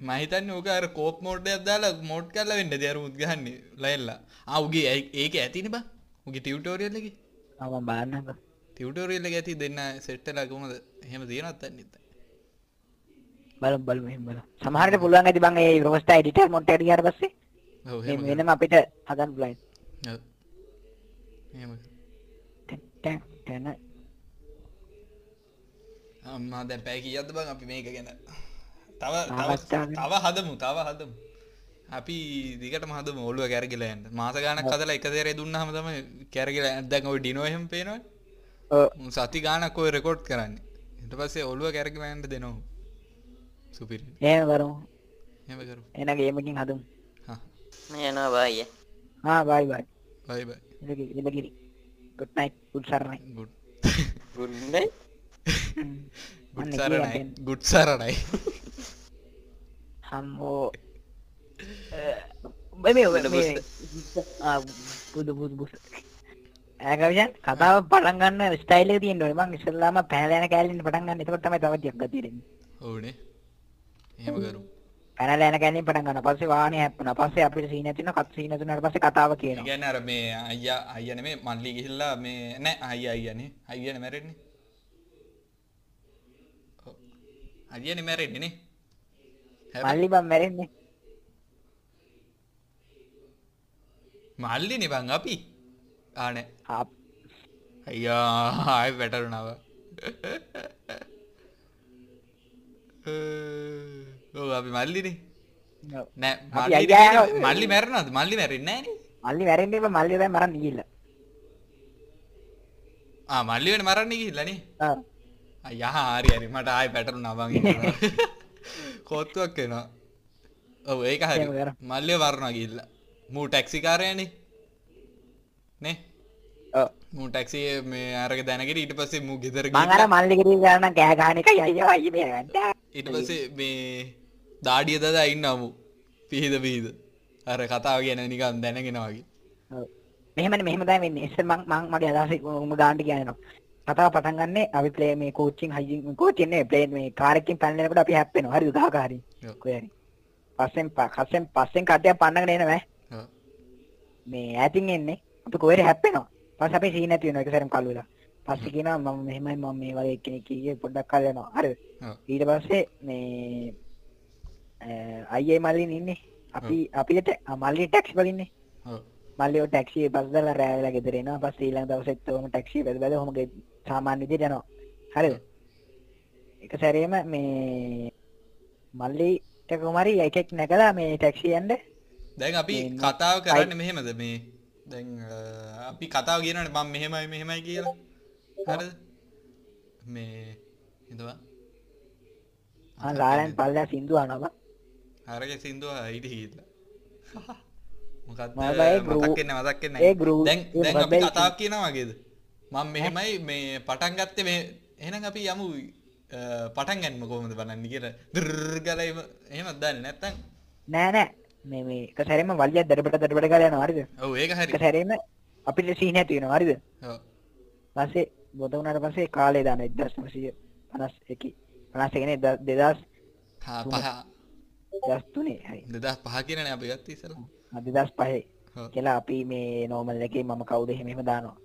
මම හිතන්නේ ඕක අර කෝප් මෝඩ් එකක් දාලා මෝඩ් කරලා වෙන්න දෙය අර උත් ගහන්නේ ලයිල්ලා ඇයි- ඒකේ ඇතිනේ බං. උගේ ටියුටෝරියල් එකේ. ආ එක ඇති දෙන්න සෙට් වෙලා කොහමද එහෙම තියෙනවද දන්නේ නැහැ බලමු බලමු එහෙම බලමු. සමහරට පුළුවන් ඇති බං ඒ රෝස්ටා මොන්ට් එකට ගියාට පස්සේ වෙනම අපිට ටැන් ටැන් ටැන. අම්මා දැන් පැය කීයක්ද බං අපි මේක ගැන? තව තව හදමු තව හදමු. අපි දිගටම හදමු ඔළුව කැරගිලා යන්න. මාස ගාණක් හදලා එක සැරේ දුන්නාම තමයි කැරගිලා යන්න. දැන් ඔය සති ගාණක් ඔය රෙකෝඩ් කරන්නේ. ඊට පස්සේ ඔළුව කැරගිලා යන්න දෙනවා. සුපිරි එහෙම කරමු එහෙම කරමු එන ගේමකින් හදමු. හා. යනවා බායි ආ බයි බයි බයි බයි ඉලගිරි ඉලගිරි good night good සරණයි ගුඩ් ගුඩ්නයි ගුඩ් අන්න සරණයි කියන්න. ගුඩ් සරණයි හම්බෝ මේ ආ බුදු බුදු බුදු ඇකවියන් කතාව පටන් ගන්න ස්ටයිල් එක තියෙන්න ඕනේ. මං ඉස්සෙල්ලාම පැනලා යන කැලේෙන් පටන් ගන්න. එතකොට තමයි තව ටිකක් ගතිය දෙන්නේ ඔව්නේ. එහෙම කරමු පැනලා යන කැලේෙන් පටන් ගන්න. පස්සේ වාහනේ හැප්පුණා. පස්සේ අපිට සීන තියෙනවා කත් සීන තුනට පස්සේ කතාව කියනවා. කියන්නේ අර මේ අයියා අයියා නෙමෙයි මල්ලි ගිහිල්ලා මේ නෑ අයියා අයියානේ අයියානේ මැරෙන්නේ. අයියානේ මැරෙන්නේ නේ. මල්ලි බම් මැරෙන්නේ. මල්ලිනේ බං අපි ආ නෑ. ආ අයියා ආයෙ වැටරුණාව. ඔව් අපි මල්ලිනේ. නෑ මල්ලි. මල්ලි මැරෙනවද? මල්ලි මැරෙන්නේ නෑනේ. මල්ලි මැරෙන්නේ ඉතින් මල්ලි දැන් මරන්න ගිහිල්ලා. ආ මල්ලි වෙන මරන්නේ ගිහිල්ලා නේ ආ. අයියා හරි හරි. මට ආයෙ පැටරුණා බං ඒක. කෝත්තුවක් වෙනවා ඔව් ඒක හරි. මල්ලිය මරනවා ගිහිල්ලා. මූ ටැක්සි කාරයනේ නේ ඔව් මූ මේ අරක දැනගෙන ඊට පස්සේ මූ ගෙදර මං අර ගිහිල්ලා මල්ලි ගෙඩිය ගන්න කෑ ගහන එකයි අයියෝ අයියේ මේ මේ දාඩිය දදා ඉන්නමු පිහිද පිහිද අර කතාව ගැන නිකන් දැනගෙන වගේ ඔව්. මෙහෙමනේ මෙහෙම තමයි වෙන්නේ. ඉස්සෙල් මං මං මගේ අදහස උඹ ගාන්න කියනවා. කතාව පටන් ගන්නේ අපි ප්ලේ මේ කෝචින් හයිජින් කෝචින් නේ ප්ලේන් මේ කාර් එකකින් පැනනකොට අපි? ගහක හරි. හරි. පස්සෙන් ප- පස්සෙන් පන්නගෙන එනවා. ඔව්. මේ ඈතින් එන්නේ. අපි කොහේ හරි හැප්පෙනවා. පස්සේ අපි සීන් නැති වෙනවා එක සැරේම කල් වෙලා. පස්සේ කියනවා මම මෙහෙමයි මම මේ වගේ කෙනෙක් කියේ පොඩ්ඩක් කල් යනවා. හරිද? ඊට පස්සේ මේ අයියේ මල්ලින් ඉන්නේ. අපි අපිට මල්ලි ටැක්සි වලින්නේ. ඔව්. මල්ලියෝ ටැක්සියේ බස් දාලා රෑ වෙලා ගෙදර එනවා. පස්සේ ඊළඟ දවසෙත් ඔහම ටැක්සිය බැද බැද ඔහම සාමාන්‍ය විදිහට යනවා. හරිද? එක සැරේම මේ මල්ලිට කුමාරි එකෙක් නැගලා මේ ටැක්සිය යන්න දැන් අපි කතාව කරන්නේ මෙහෙමද මේ දැන් අපි කතාව කියනනේ මම මෙහෙමයි මෙහෙමයි කියලා. හරිද? මේ හිතවා. ආ ලාලෙන් පල්ලා සින්දු අහනවා. අරගේ සින්දුව හිට හිල්ලා මතක් වෙන්නේ ඒ නැහැ. ගෲ- දැන් ඒ දැන් අපි මොකක්ද ඒ කතාවක් කියනවා වගේද? මම මෙහෙමයි මේ පටන් ගත්තේ මේ එහෙනම් අපි යමු පටන් ගන්නම කොහොමද බලන්න කියලා. දුර් ගාලා එහෙම එහෙමත් දන්නේ නැත්තම්? නෑ නෑ මේ මේ එක සැරේම වලියක් දඩබඩ දඩබඩ ගාලා යනවා හරිද? ඔව් ඒක එක හරි සැරේම අපිට සීන් ඇති වෙනවා හරිද? ඔව්. පස්සේ බොත වුණාට පස්සේ කාලේ දාන 1951 51 නේ 2000 හා පහ. 2003 හරි. 2005 කියනනේ අපි ගත්තේ ඉස්සෙල්ලා. 2005 ඔව්. කියලා අපි මේ නෝමල් එකේ මම කවුද එහෙම එහෙම දානවා.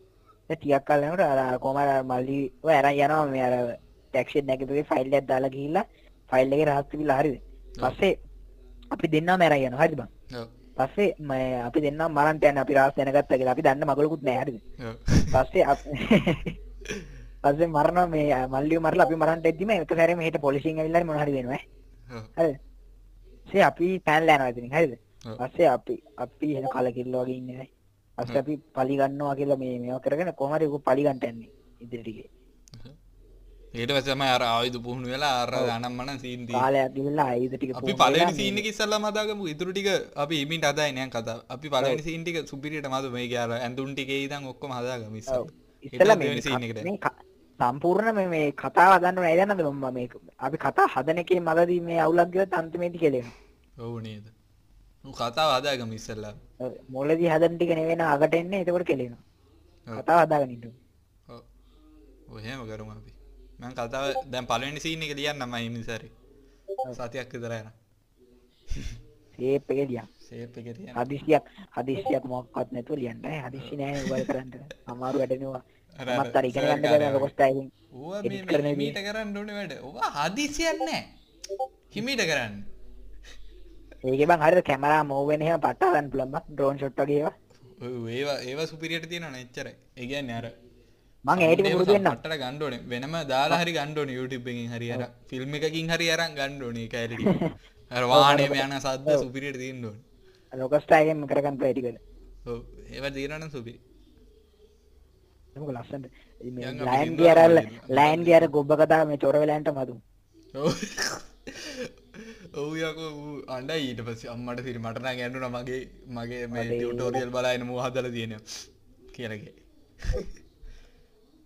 දැන් ටිකක් කල් යනකොට අර අර මල්ලි අරන් යනවා මේ අර ටැක්සි නැගිටුවේ ෆයිල් එකක් දාලා ගිහිල්ලා ෆයිල් එකේ රහස් තිබිලා හරිද? පස්සේ අපි දෙන්නම අරන් යනවා හරිද බං පස්සේ මේ අපි දෙන්නම මරන්ට යන අපි රහස් දැනගත්තා කියලා. අපි දන්න මගලකුත් නැහැ හරිද? පස්සේ පස්සේ මරනවා මේ මල්ලිය මරලා අපි මරන්ට එද්දිම එක සැරේ මෙහෙට පොලිසියෙන් ඇවිල්ලා මොන හරි වෙනවා හරිද? සේ අපි පැනලා යනවා ඉතින් හරිද. පස්සේ අපි අපි එන කලකිරිල්ල වගේ ඉන්නේ නැහැ අපි පලි ගන්නවා කියලා මේ මේවා කරගෙන කොහොම හරි උක පලි ගන්නට යන්නේ ඉදිරියට පස්සේ තමයි අර ආයුධ පුහුණු වෙලා අර අනම්මන සීන් තියෙන්නේ කාලයක් ගිහිල්ලා ආයුධ ටික අපි වෙලා සීන් මේ- එක ඉස්සල්ලාම හදාගමු. ඉතුරු ටික අපි ඉමින්ට හදායි නෑ කතාව අපි පළවෙනි සීන් ටික සුපිරියට මතු මේක අර ඇඳුම් ටිකේ ඉඳන් ඔක්කොම හදාගමු මේ මේ සම්පූර්ණ මේ මේ කතාව හදන්න නෑ දන්නද මම මේ අපි කතා හදන එකේ මගදී මේ අවුලක් ගියොත් අන්තිමේදී කෙලෙනවා. ඔව් නේද? ඌ කතාව හදාගමු ඉස්සල්ලා. මුලදී හදන ටික නෙවෙයි නා අගට එන්නේ එතකොට කෙලෙනවා. ඔව්. කතාව ඔව් එහෙම කරමු අපි මම කතාව දැන් පළවෙනි සීන් එක ලියන්නම් මම ඉන්නේ සැරේ සතියක් විතර යන ෂේප් එක ලියන්න. ෂේප් එක ලියන්න හදිසියක් හදිසියක් මොකක්වත් නැතුව ලියන්න. හදිසි නෑ උගල් කරන්න. අමාරු වැඩනවා මත් අර ඉගෙන ගන්න සරකාරයා බෑ ලොකෝ වගේ. ස්ටයිලින් ඌව මේ මේ. හිමීට කරන්න ඕනේ වැඩ. ඔවා හදිසියක් නෑ. හිමීට කරන්න. ඒකේ බං හරියට කැමරා මූව් වෙන එහෙම පට්ට ගන්න පුළුවන්. බං ඩ්‍රෝන් ෂොට් වගේ ඒවා. ඒවා ඒවා සුපිරියට තියෙනවනේ එච්චරයි. ඒ කියන්නේ අර මං ඒ ටික පුරුදු වෙන්නම්. පට්ටට ගන්න ඕනේ. වෙනම දාලා හරි YouTube එකකින් හරි අර ෆිල්ම් එකකින් හරි අරන් කැලේ ටික. අර වාහනේම යන සද්ද සුපිරියට තියෙන්න ඕනේ. ලොකෝ ස්ටයිලෙන් කරගන්න ටික ඔව්. ඒවා මේ යන් අපි ලයන් හින්දා ගියර අර බලන්න. ලයන් ගියර ගොබ්බ කතාව මේ චොර වෙලන්ට මතු ඔව්. ඔව් යකෝ ඌ අඬයි ඊට පස්සේ අම්මට සිරි මට නම් ඇඬුණා මගේ මගේ මේ අනේ. ටියුටෝරියල් බලාගෙන මෝ හදලා තියෙනවා. කියලා කිය.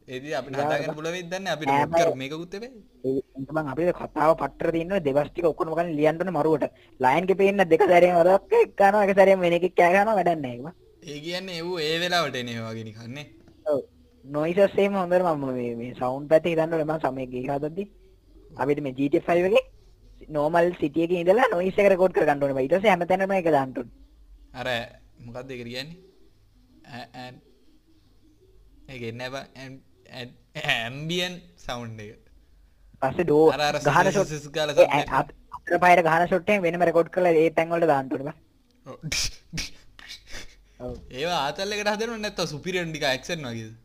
ඒදී අපිට හදාගන්න පුළුවන් වෙයිද දන්නේ? අපිට මොකක් කරු මේකකුත් එපේ. ඒක බං අපිට කතාව පට්ටර තියෙනවා දෙවස් ටික ඔක්කොම ගන්න ලියන්න ඕනේ මරුවට. ලයන් ගේ පේන්න දෙක සැරේම වරක් එක් ගන්නවා එක සැරේම වෙන එකක් කෑ ගන්නවා වැඩක් නැහැ ඒක ඒ කියන්නේ ඌ ඒ වෙලාවට එනේ වගේ නිකන් නේ. ඔව්. නොයිසස් එහෙම හොඳට මම මේ මේ සවුන්ඩ් පැත්තේ හිතන්න ඕනේ. මම සමයේ ගිහ හදද්දි අපිට මේ GTA 5 එකේ city එකේ ඉඳලා noise එක record කර ගන්න ඕනේ. ඊට පස්සේ හැමතැනම ඒක දාන්න ඕනේ. අර මොකක්ද ඒක කියන්නේ? ඈ ඈ ඒක එන්නේ බා ඇම්බියන් සවුන්ඩ් එක. පස්සේ අර ගහන ෂොට්. අතර පහර ගහන ෂොට් එකෙන් වෙනම රෙකෝඩ් කරලා ඒ තැන් වලට දාන්න. ඔව් ඒවා ආතල් එකට හදනව නැත්නම් සුපිරියර් නිකන් ඇක්ෂන් වගේද?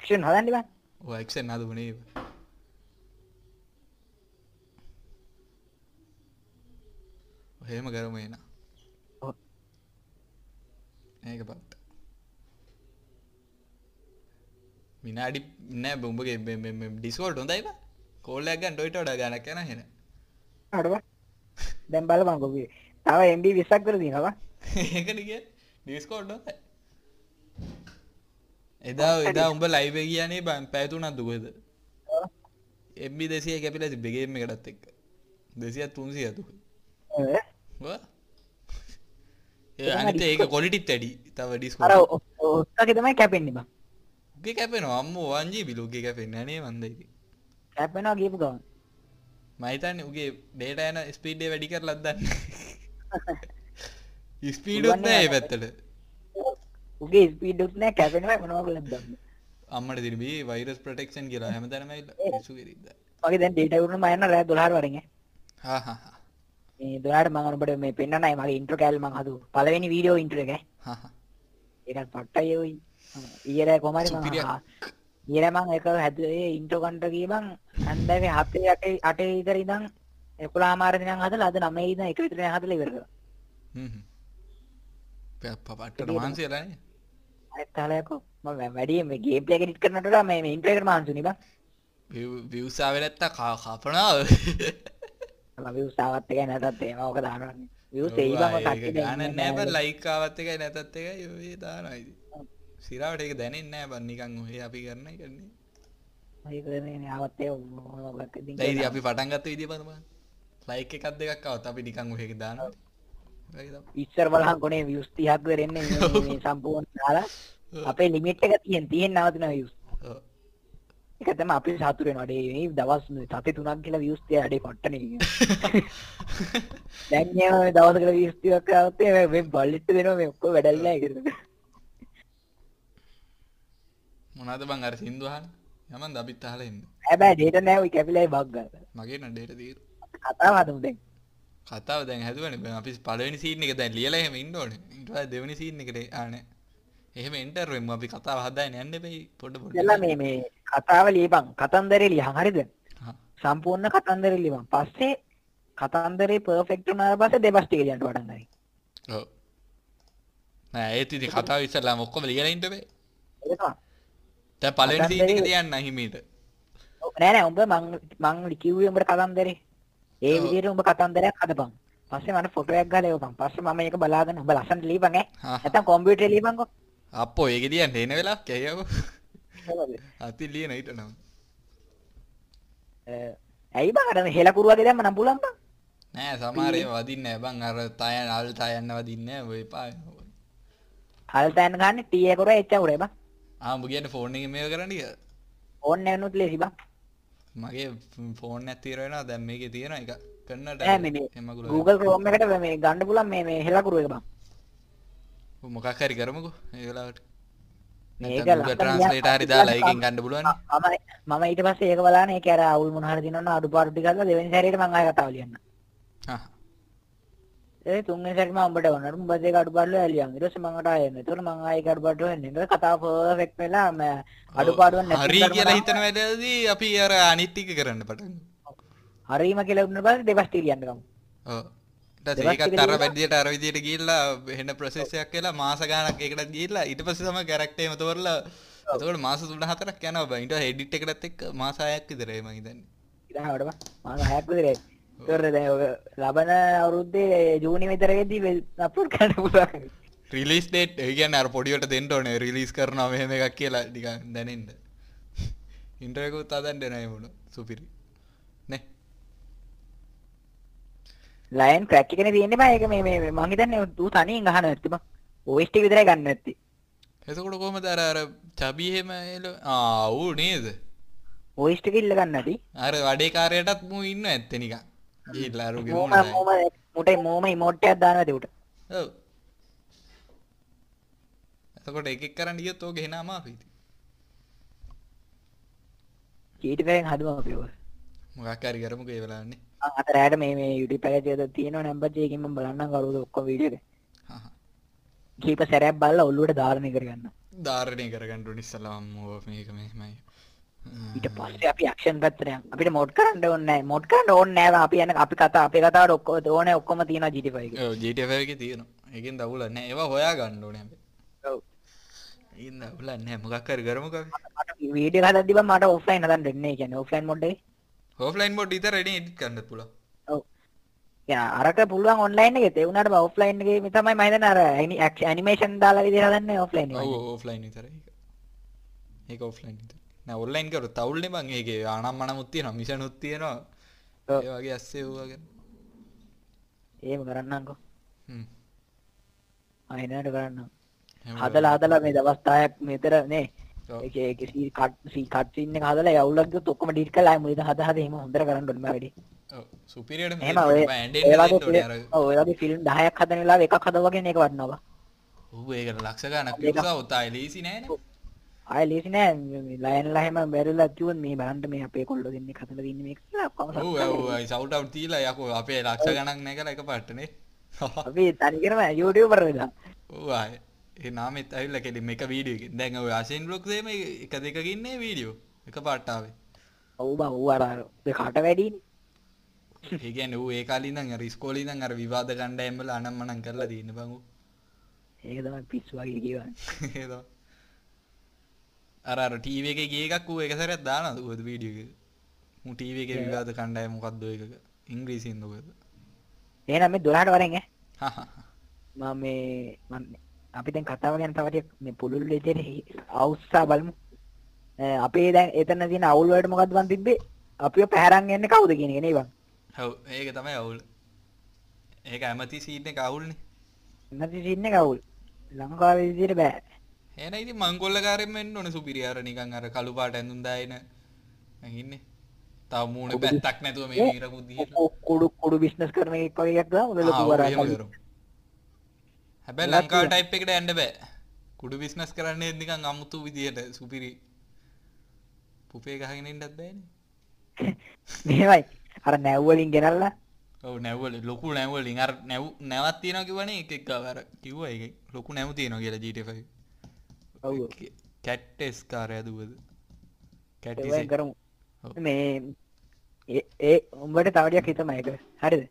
ක්ෂන් හදන්න බං ඔව් ඇක්ෂන් හදපුනේ ඒවා. එහෙම කරමු එන. ඔව්. ඒක බලන්න. විනාඩි නෑ උඹගේ ඩිස්කෝල්ඩ් හොඳයි බා. කෝල් එකක් ගන්න ටොයිට වඩා ගානක් යනවා එහෙනම්. අඩ බං දැන් බලපන් කොපි තව MB 20ක් කර දිනවා ඒකනේ කියන්නේ ඩිස්කෝල්ඩ් හොඳයි. එදා එදා උඹ ලයිව් එක කියන්නේ බං පැය තුනක් දුකද? MB 200 කැපිලා තිබ්බේ ගේම් එකටත් එක්ක. 200 300 දුක. ඒ අනිත් ඒක කොලිටිත් වැඩි. තව අර ඩිස්කෝඩ්. ඔස්සගේ තමයි කැපෙන්නේ බං උගේ කැපෙනවා අම්මෝ 1GB ලුගේ කැපෙන්නේ අනේ මන්ද ඉතින්. කැපෙනවා කියපු ගමන් මම හිතන්නේ උගේ ඩේටා යන ස්පීඩ් එක වැඩි කරලාද දන්නේ. ස්පීඩ් උත් නෑ පැත්තට. උගේ ස්පීඩ් උත් නෑ කැපෙනවා මොනවා කළත් දන්නේ අම්මට තිබි වෛරස් ප්‍රොටෙක්ෂන් කියලා හැමතැනම ඇවිල්ලා පිස්සු කිරිද්දා. මගේ දැන් ඩේටා වුණ මම යන රෑ 12 වරින් ඈ. හා හා හා. මේ 12ට මම ඔබට මේ පෙන්නන්නයි මගේ ඉන්ට්‍රෝ කෑල්ල මම හදුව පළවෙනි වීඩියෝ ඉන්ට්‍රෝ එක ඈ. හා හා. ඒකත් පට්ටයි ඔයි ඊයේ කොහමරි මම සුපිරියක්. ආ- ඊයේ මම ඒක හැදුවේ ඉන්ට්‍රෝ කන්ට ගිය මං හන්දෑවේ 7 8 8 විතර ඉඳන් 11 මාර දිනන් හදලා අද 9 ඉඳන් 1 විතර හදලා ඉවර කරා. හ්ම් හ්ම්. පපට්ටට මහන්සි වෙලා නේ. අනිත් තාලයකෝ මම වැඩි මේ ගේම් ප්ලේ එක එඩිට් කරනට මේ මේ ඉන්ට්‍රෝ එකට මහන්සුනේ බං. විව්ස් ආවේ නැත්තම් කා කපනවා. එකයි නැතත් බං ඔය කට්ටිය ගාන නෑ බං ලයික් ආවත් එකයි නැතත් ඔය දානවා ඉතින්. සිරාවට ඒක දැනෙන්නේ නෑ බං නිකන් ඔය අපි කරන එකනේ. ඒක නේ ආවත් ඒ මොකක් ඉතින් ඉතින් අපි පටන් ගත්ත විදිය බලන්න බං. ලයික් එකක් දෙකක් ආවත් අපි නිකන් එක දානවා. ඉස්සර බලහන් කොනේ views 30ක් දෙරෙන්නේ මේ- සම්පූර්ණ දාලා. අපේ ලිමිට් එක තියෙන තියෙන නවතින views. ඒක තමයි අපි සතුටු වෙනවා. ඩේ මේ දවස් සති තුනක් කියලා views තියා ඩේ කොට්ටනේ දැන් මේ දවසකට views 30ක් આવත් මේ මේ බල්ලිට දෙනවා මේ ඔක්කොම වැඩල්ලා ඒකට මොනවද බං අර සින්දු අහන්න යමන් අපිත් අහලා ඉන්න? හැබැයි ඩේටා නෑ ඔය කැපිලයි බග් ගන්න මගේ නඩේට තීර. කතාව හදමු දැන්. කතාව දැන් හැදුවනේ. බං අපි පළවෙනි සීන් එක දැන් ලියලා එහෙම ඉන්න ඕනේ. ඊට පස්සේ දෙවෙනි සීන් එකට ආනේ එහෙම එන්ටර් වෙමු. අපි කතාව හදාගෙන යන්න එපයි පොඩ පොඩ. ඉතලා මේ මේ කතාව ලියපන්. කතන්දරේ ලියහන් හරිද. සම්පූර්ණ කතන්දරේ ලියපන්. පස්සේ කතන්දරේ පර්ෆෙක්ට් වුණාට පස්සේ දෙබස් ටික ලියන්න පටන් ගන්න. ඔව්. නෑ ඒත් ඉතින් කතාව ඉස්සෙල්ලාම ඔක්කොම ලියලා ඉන්න බෑ ඒක තමයි. දැන් පළවෙනි සීන් එක කතන්දරේ- ලියන්න හිමීට ඔව්, නෑ නෑ උඹ මං මං කිව්වේ උඹට කතන්දරේ. ඒ. විදිහට උඹ කතන්දරයක් හදපන්. පස්සේ මට ෆොටෝ එකක් ගාලා එවපන්. පස්සේ මම මේක බලාගෙන උඹ ලස්සනට ලියපන් ඈ. හා. නැත්තම් කම්පියුටරේ ලියපන්කෝ. අප්පෝ ඒක ලියන්න එන වෙලාවක් ඇයියව අති ලියන ඊට නම් ඇයි බං අර හෙලකුරු වගේ දැම්ම නම් පුළුවන් බං. නෑ සමහර ඒවා වදින්නේ නෑ බං අර තයන් අල් තයන්න වදින්නේ නෑ ඔය පා හල්තෑන් ගන්න ටී එක කරා එච්ච උරේ බං. ආ උඹ කියන්නේ ෆෝන් එකෙන් මේක කරන්න කියලා ඕන්න නැනුත් ලේසි බං. මගේ තියර වෙනවා දැන් මේකේ තියෙන එක මේ මේ එමගුල Google Chrome එකට මේ ගන්න පුළුවන් මේ මේ හෙලකුරු එක බං. මොකක් හරි කරමුකෝ ඒ ලස්සන Translate හරි දාලා. ඒකෙන් ගන්න පුළුවන් මම ඊට පස්සේ ඒක බලාන ඒක අර අවුල් මොන හරි දිනනවා අඩුපාඩු ටික අරලා දෙවෙනි සැරේට මම ආයෙ කතාව ලියන්න. හා ඒ තුන්වෙනි සැරේට මම උඹට වුණා. උඹ දෙක අඩුපාඩු ලියන්න. ඊට පස්සේ මම අට ආයෙ එන්න. ඒතකොට මම ආයෙ ඒක අඩුපාඩු වෙන්නේ. ඊට කතාව පර්ෆෙක්ට් වෙලා මම අඩුපාඩුවක් නැති හරි තරමට කියලා හිතන වැඩදී අපි අර අනිත් ටික කරන්න පටන් හරීම කියලා උන්න පස්සේ දෙපස් ටික ලියන්න ගමු. ඔව් ඊට පස්සේ ඒකත් අර වැඩියට අර විදියට ගිහිල්ලා එහෙන ප්‍රොසෙස් එකක් කියලා මාස ගාණක් ඒකටත් ගිහිල්ලා ඊට පස්සේ තමයි කැරක්ටර් එකම තෝරලා එතකොට මාස 3-4ක් යනවා බං ඊට එඩිට් එකටත් එක්ක මාස 6ක් විතරයි මම හිතන්නේ ඉතින් බං. මම හයක් විතරයි. ලබන අවුරුද්දේ ජූනි විතර වෙද්දී අප්ලෝඩ් කරන්න පුළුවන්. රිලිස් ඩේට් ඒ කියන්නේ අර පොඩියට දෙන්න ඕනේ රිලීස් කරනවා මෙහෙම එකක් කියලා නිකන් දැනෙන්න ඉන්ටර්වයුව එකකුත් හදන්න නෑ මොන සුපිරි නේ ලයන් ක්‍රැක් එකනේ තියෙන්නේ බං. ඒක මේ මේ මං හිතන්නේ ඌ තනියෙන් ගහන නැති බං. OST විතරයි ගන්න නැති. එතකොට කොහමද අර අර චබි එහෙම එල ආ ඌ නේද OST එක ඉල්ල ගන්න නැති. අර වැඩේ කාර්යයටත් මූ ඉන්න ඇත්තේ නිකන් අරුගේ මෝම මෝම මුටේ මෝම ඉමෝට් එකක් දානවා දෙවට. ඔව් එතකොට එක එක කරන්න ගියොත් ඕක එන අමාරුයි. චීටි පෑන් හදමු අපි ඔය. මොකක් හරි කරමුකෝ ඒ වෙලාවන්නේ අත රැයට මේ මේ YouTube එක තියෙනවා නම්බර් එකකින් මම බලන්නම් කවුරුද ඔක්කොම වීඩියෝ එක. හා හා. කීප සැරයක් බලලා ඔළුවට ධාරණය කරගන්න. ධාරණය කරගන්න ඕනේ ඉස්සලාම මේක මෙහෙමයි ඊට පස්සේ අපි ඇක්ෂන් පැත්තට යන්න. අපිට මොඩ් කරන්න ඕනේ නැහැ. මොඩ් කරන්න ඕනේ නැහැ. අපි යන අපි කතා අපේ කතාවට ඔක්කොම ඕනේ ඔක්කොම තියෙනවා GTA එකේ. ඔව් GTA 5 එකේ තියෙනවා ඒකෙන් දවුල නැහැ ඒවා හොයා ගන්න ඕනේ අපි ඔව්. ඒකෙන් දවුල නැහැ මොකක් හරි කරමුකෝ අපි වීඩියෝ හදද්දි බං මට ඔෆ්ලයින් හදන්න දෙන්නේ. කියන්නේ ඔෆ්ලයින් මොඩ් එකේ. ඕෆ්ලයින් මොඩ් විතර එඩිට් කරන්නත් පුළුවන් ඔව්. අරක පුළුවන් ඔන්ලයින් එකේ. ඒ වුණාට බං ඔෆ්ලයින් එකේ තමයි මම හිතන්නේ අර ඇනිමේෂන් දාලා විදිහට හදන්නේ ඔෆ්ලයින් ඔව් එකේ. ඕෆ්ලයින් විතර ඒක ඒක ඕෆ්ලයින් විතර නෑ ඔන්ලයින් කරු තවුල්නේ බං ඒකේ ආනම්මනමුත් තියෙනවා මිෂනුත් තියෙනවා වගේ ඇස්සේ වගේ එහෙම කරන්නම්කෝ. හ්ම් අයිනට කරන්නම්. එහෙම හදලා හදලා මේ දවස් 10ක් මෙතර නේ. ඒක ඒක C cut C cut scene එක හදලා යවුලක් ගියොත් ඔක්කොම ඩීට් කරලා ආයෙ මුලින්ම හද හද එහෙම හොඳට කරන්න මම වැඩි. සුපිරියට එහෙම ඔය ඇන්ඩෙන් ඔය දෙන්න වගේ ඕනේ අර ෆිල්ම් ඔව් ඔය වගේ ෆිල්ම් 10ක් හදන වෙලාවෙ එකක් හදවා වගේ මේක වටනවා බා. ඌ ඒකට ලක්ෂ. විකුසා උතායි ලීසි නෑනේ ආයෙ ලේසි නෑ. ලයන්ලා එහෙම බැරිලා කිව්වොත් මේ බලන්න මේ අපේ කොල්ලෝ දෙන්නේ හදලා දින්නේ මේක කියලා ඔක්කොම ඔව් ඔව් සවුට් අවුට් දීලා යකෝ. අපේ ලක්ෂ ගණක් නැගලා එකපාරටනේ අපි තනිකරම YouTuber වෙලා. ඔව් ආයි. ඒ නාමෙත් ඇවිල්ලා කෙලින්ම එක වීඩියෝ එකකින් දැන් ඔය ආෂෙන් බ්ලොග්ස් එහෙම එක දෙකකින් ඉන්නේ වීඩියෝ එකපාරට ආවේ. ඔව් බා ඌ අර අර ඔය කට වැඩිනේ. ඒ කියන්නේ ඌ ඒ කාලේ ඉඳන් අර ඉස්කෝලේ ඉඳන් අර විවාද කණ්ඩායම් වල අනම්මනම් කරලා තියෙන බං ඌ. ඒක තමයි පිස්සු වගේ කියවන්නේ. ඒ තමයි. අර ටීවී එකේ ගිය එකක් ඌ එක සැරයක් දානවා ඌ වීඩියෝ එක? ඌ ටීවී එකේ විවාද කණ්ඩායම් මොකද්ද ඔය එකක? ඉංග්‍රීසියෙන් ඔයද එහෙනම් මේ 12ට වරෙන් ඈ. හා හා මම මේ අපි දැන් කතාව ගැන තව ටිකක් මේ පුළුල් විදිහට අවුස්සා බලමු. අපේ දැන් එතන තියෙන අවුල් වලට මොකද්ද මන් තිබ්බේ? අපිව පැහැරන් යන්නේ කවුද කියන එක නේ බං. ඔව් ඒක තමයි අවුල. ඒක ඇමති සීට්න කවුල්න නැති සින්න කවුල් ලංකාව විදියට බෑ එන ඉති මංගොල්ල කාරෙන්ෙන් ඕන සුපිරියාර නිකන් අර කළු පාට ඇඳුන්දායන ඉන්න. තව මූුණ පැත්තක් නැතුව මේ ීර බුද්ධිය කොඩු කොඩු බිස්නස් කරන ලොකුවර හැබැ ලංකා ටයිප් එකට ඇන්ඩ බෑ. කුඩු බිස්නස් කරන්න නිකන් අමුතු විදියට සුපිරි. පුපේ ගහගෙනින්ටත් බෑන. මෙමයි අර නැව්වලින් ගෙනල්ලා. නැවල ලොකු නැවලින් අර නැව් නැවත් තියෙන කිවන එකක්. වර කිව්ව එක ලොකු නැව තියෙන කියලා ජීටෆයි ඔව් කැට්ටෙස් කාරය දුවද කැට්ටි කරමු. මේ ඒ- ඒ උඹට තවඩියක් හිතම එක හරිද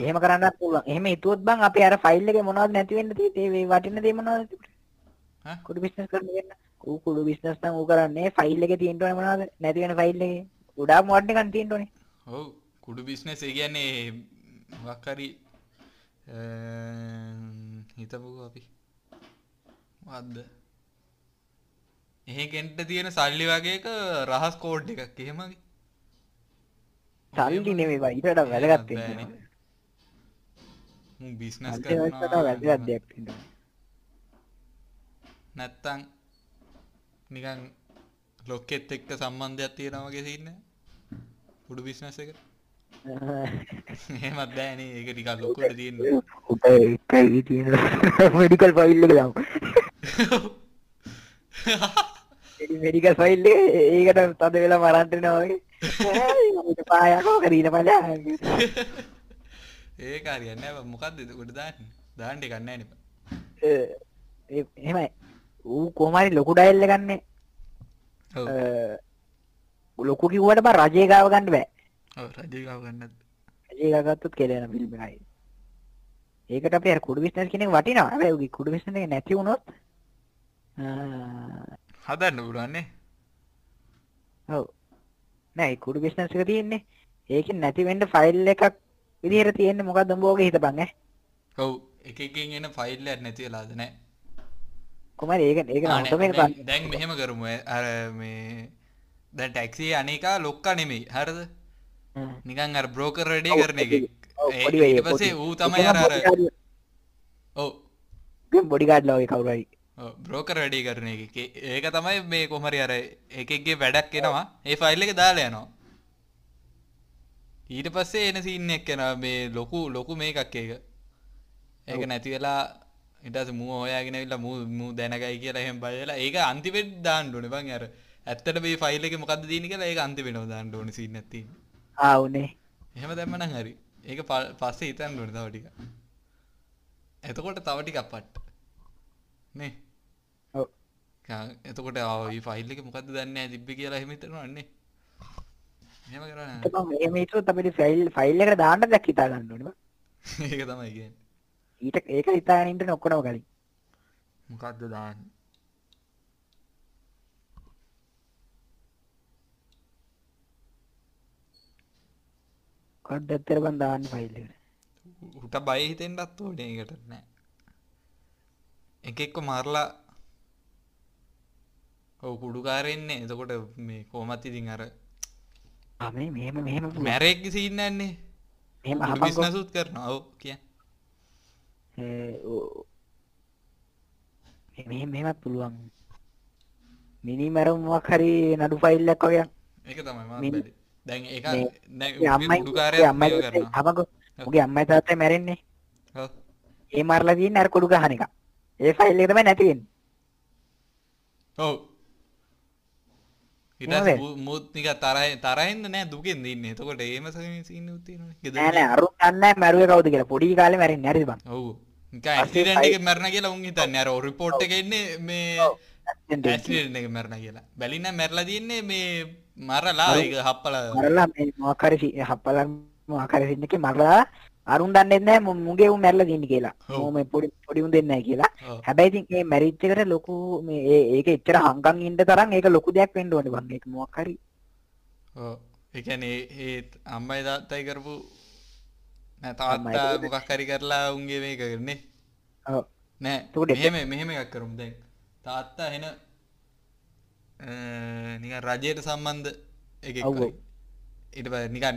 එහෙම කරන්න පුළුවන් එහෙම හිතුවොත් බං අපේ අර ෆයිල් එකේ මොනවද නැති වෙන්න තියෙන්නේ මේ වටින දේ මොනවද ඈ? කුඩු බිස්නස් කරන්න වෙන්න ඌ කුඩු බිස්නස් නම් ඌ කරන්නේ ෆයිල් එකේ තියෙන්න ඕනේ මොනවද නැති වෙන ෆයිල් එකේ ගොඩාක් මොඩ් එකක් තියෙන්න ඕනේ ඔව් කුඩු බිස්නස් ඒ කියන්නේ වක්කරි හිතපු අපි වද්ද එහෙකෙන්ට තියෙන සල්ලි වගේක රහස් කෝඩ් එකක් එහෙමගේ. සල්ලි නෙමෙයි බං ඊට වඩා වැදගත් බෑනේ. වෙනවා බිස්නස් වඩා වැදගත් දෙයක් තියෙනවා. නැත්තං නිකන් ලොක්කෙත් එක්ක සම්බන්ධයක් තියෙනවගේ සින්න පුඩු බිස්නස එක එහෙමත් බෑනේ. ඒක ටිකක් ලොකුට තියෙන උට එකයි තියෙන මෙඩිකල් ෆයිල් එක දාමු මෙඩිකල් ෆයිල් එක ඒකට තද වෙලා මරන්ටනවා වගේ. පායකෝ කරීන පලයා ඒ කාරියන්න මොකක්ද කොට දාන්න. දාන්ට කන්න නිප එහෙමයි. ඌ කොමරි ලොකු ඩයිල්ල ගන්නේ ලොකු කිව්වට බ රජය ගාව ගන්න බෑ. රජකාව ගන්නත්. රජයගත්තුත් කෙලෙන පිල්ිමයි ඒකට අප කුඩු විස්නස් කෙනෙක් වටිනවා. ඇැගේ කුඩු විස්න නැති වුණොත් හදන්න පුරන්නේ ඔව. නෑ කුඩු බිස්නස් එක තියෙන්නේ. ඒක නැතිවෙන්ට ෆයිල් එකක් විදිහර තියෙන්නේ මොකක් දම්බෝග හිත බං කව් එකකින් එන ෆයිල්ල නැති ලාද නෑ. කොම ඒක ඒක නොතම දැන්- දැන් මෙහෙම කරමු. අර මේ දැ ටැක්සිේ අනිකා ලොක්කා නෙමෙයි. හරද? නිකන් අර බ්‍රෝකර් රඩි කරන එක පසේ ඌ තමයි අර අර ඔව. බොඩිගාඩ් ලෝගේ කවුරයි බ්‍රෝකර් වැඩි කරන එක. ඒක තමයි මේ කොමරි අර එකක්ගේ වැඩක් එනවා. ඒ ෆයිල් එක දාලා යනවා. ඊට පස්සේ එන සින්න එක්කෙන මේ ලොකු ලොකු මේකක් ඒක. ඒක නැති වෙලා ඉටස මූ හොයාගෙන විල්ලා මූ මූ දැනගයි කියලා එහෙම බයලා ඒක අන්තිවෙත් දාන්නඩුවන බං අර ඇත්තට මේ ෆයිල් එක මොකක්ද දීනි කියලා ඒක අන්තිවෙනව දාන්න ඕන සින්න ඇති ආවුනේ එහෙම දැම්මනම් හරි. ඒක පස්සේ හිතන්න ඕන තව ටික එතකොට තව ටිකක් පට්ට. නේ එතකොට ආයි ෆයිල් එක මොකක්ද දන්නේ තිබ්බ කියලා එහෙම හිතනවා නේ එහෙම කරන්නේ එහෙම හිතුවොත් අපිට ෆයිල් එකට දාන්න දෙයක් හිතා ගන්න ඕනේ බං. ඒක තමයි ඊට ඒක ඉන්න ඔක්කොම කලින්. මොකක්ද දාන්න? කොහොමද ඇත්තට බං දාන්න ෆයිල් එකට? උට බය හිතෙන්ටත් ඕනේ ඒකට නෑ. එක එක්ක මරලා ඔව් කුඩුකාරෙන්නේ එතකොට මේ කොහමත් ඉතින් අර ආ මේ මෙහෙම මෙහෙම පුළුවන්. මැරෙක්ග සින්නන්නේ. බිස්නසුත් කරනවා. ඔව් කිය මෙහෙමත් පුළුවන්. මිනි මැරුමක් හරි නඩු ෆයිල් එකක් වගේ. ඒක තමයි මම. දැන් ඒ ඒ අම්මයි තාත්තයි මැරෙන්නේ. ඒ මරලා තියෙන්නේ අර කුඩු ගහන එක. ඒ ෆයිල් එක තමයි නැති වෙන්නේ. ඔව් ඊට එහෙමද? පස්සේ මුත් නික තරහ තරහින්ද නෑ දුකෙන් ඉන්නේ. එතකොට ඒම සීන් උත් තියෙනවනේ. ගෙදර නෑ නෑ අරුන් දන්නේ නැහැ මැරුවේ කවුද කියලා. පොඩි කාලේ මැරෙන්නේ හරිද බං ඔව්. නිකන් ඇක්සිඩන්ට් එකේ මැරෙන කියලා උන් හිතන්නේ. අර රිපෝට් එකේ ඉන්නේ මේ එකේ. මැරෙන කියලා. බැලින්න මැරලා තියෙන්නේ මේ මරලා හප්පලා. මරලා මේ මොකක් හරි සි- හප්පලා මොකක් හරි සින්න එකේ මරලා අරුන් දන්නේ නැහැ මුගේ උන් මැරලා තියෙන්නේ කියලා. ඔව්. මො මේ පොඩි පොඩි උන් දෙන්නේ නැහැ කියලා. හැබැයි ඉතින් මේ මැරිච් එකට ලොකු මේ ඒක එච්චර හංගන් ඉන්න තරම් ඒක ලොකු දෙයක් වෙන්න ඕනේ බං. ඒක මොකක් හරි. ඔව්. ඒ කියන්නේ ඒ අම්මයි තාත්තයි කරපු නෑ තාත්තා මොකක් හරි කරලා උන්ගේ මේක කරන්නේ. ඔව්. නෑ මෙහෙම මෙහෙම එකක් කරමු. දැන් තාත්තා එන නිකන් රජයට සම්බන්ධ එකෙක් ඔව්. වගේ. ඊට පස්සේ නිකන්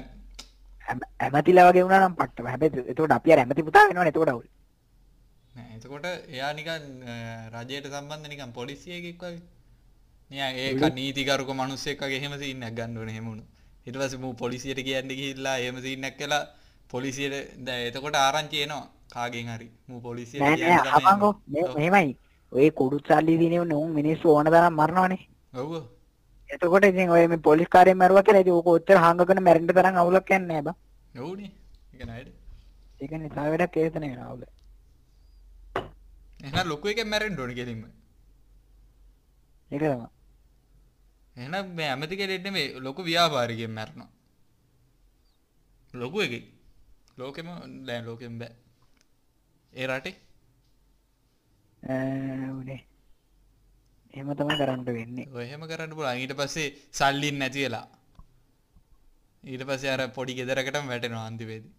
ඇමතිලා වගේ වුණා නම් පට්ට හැබැයි එතකොට අපි අර ඇමති පුතා වෙනවනේ එතකොට අවුල්. නෑ එතකොට එයා නිකන් රජයට සම්බන්ධ නිකන් පොලිසියකෙක් වගේ. නිකන් ඒක නීතිකරුක මිනිස්සෙක් වගේ එහෙම සීන් එකක් ගන්න ඕනේ එහෙම වුණොත්. ඊට පස්සේ මූ පොලිසියට කියන්න ගිහිල්ලා එහෙම සීන් එකක් කළා. පොලිසියට දැන් එතකොට ආරංචි එනවා කාගෙන් හරි. මූ පොලිසියට නෑ කියන්න නෑ එහෙම. ඔව්. මෙහෙමයි. ඔය කුඩුත් සල්ලි දිනේ උන් මිනිස්සු ඕන තරම් මරනවනේ. ඔව්. එතකොට ඉතින් ඔය මේ පොලිස් කාර්යයෙන් මරුවා කියලා ඉතින් ඕක ඔච්චර හංගගෙන මැරෙන්න තරම් අවුලක් යන්නේ නෑ බං. ඔව්නේ ඒක නයිද ඒක නිසා වැඩක් ඒතන වෙන අවුල. එහෙනම් ලොකු එකෙන් මැරෙන්න ඕනේ කෙලින්ම ඒක තමයි. එහෙනම් මේ ඇමති කෙනෙක් නෙමෙයි ලොකු ව්‍යාපාරිකයෙක් මැරෙනවා. ලොකු එකෙක්. ලෝකෙම දැන් ලෝකෙම බෑ. ඒ රටේ? ඈ උනේ එහෙම තමයි කරන්න වෙන්නේ. ඔය එහෙම කරන්න පුළුවන්. ඊට පස්සේ සල්ලි නැති වෙලා. ඊට පස්සේ අර පොඩි ගෙදරකටම වැටෙනවා අන්තිමේදී.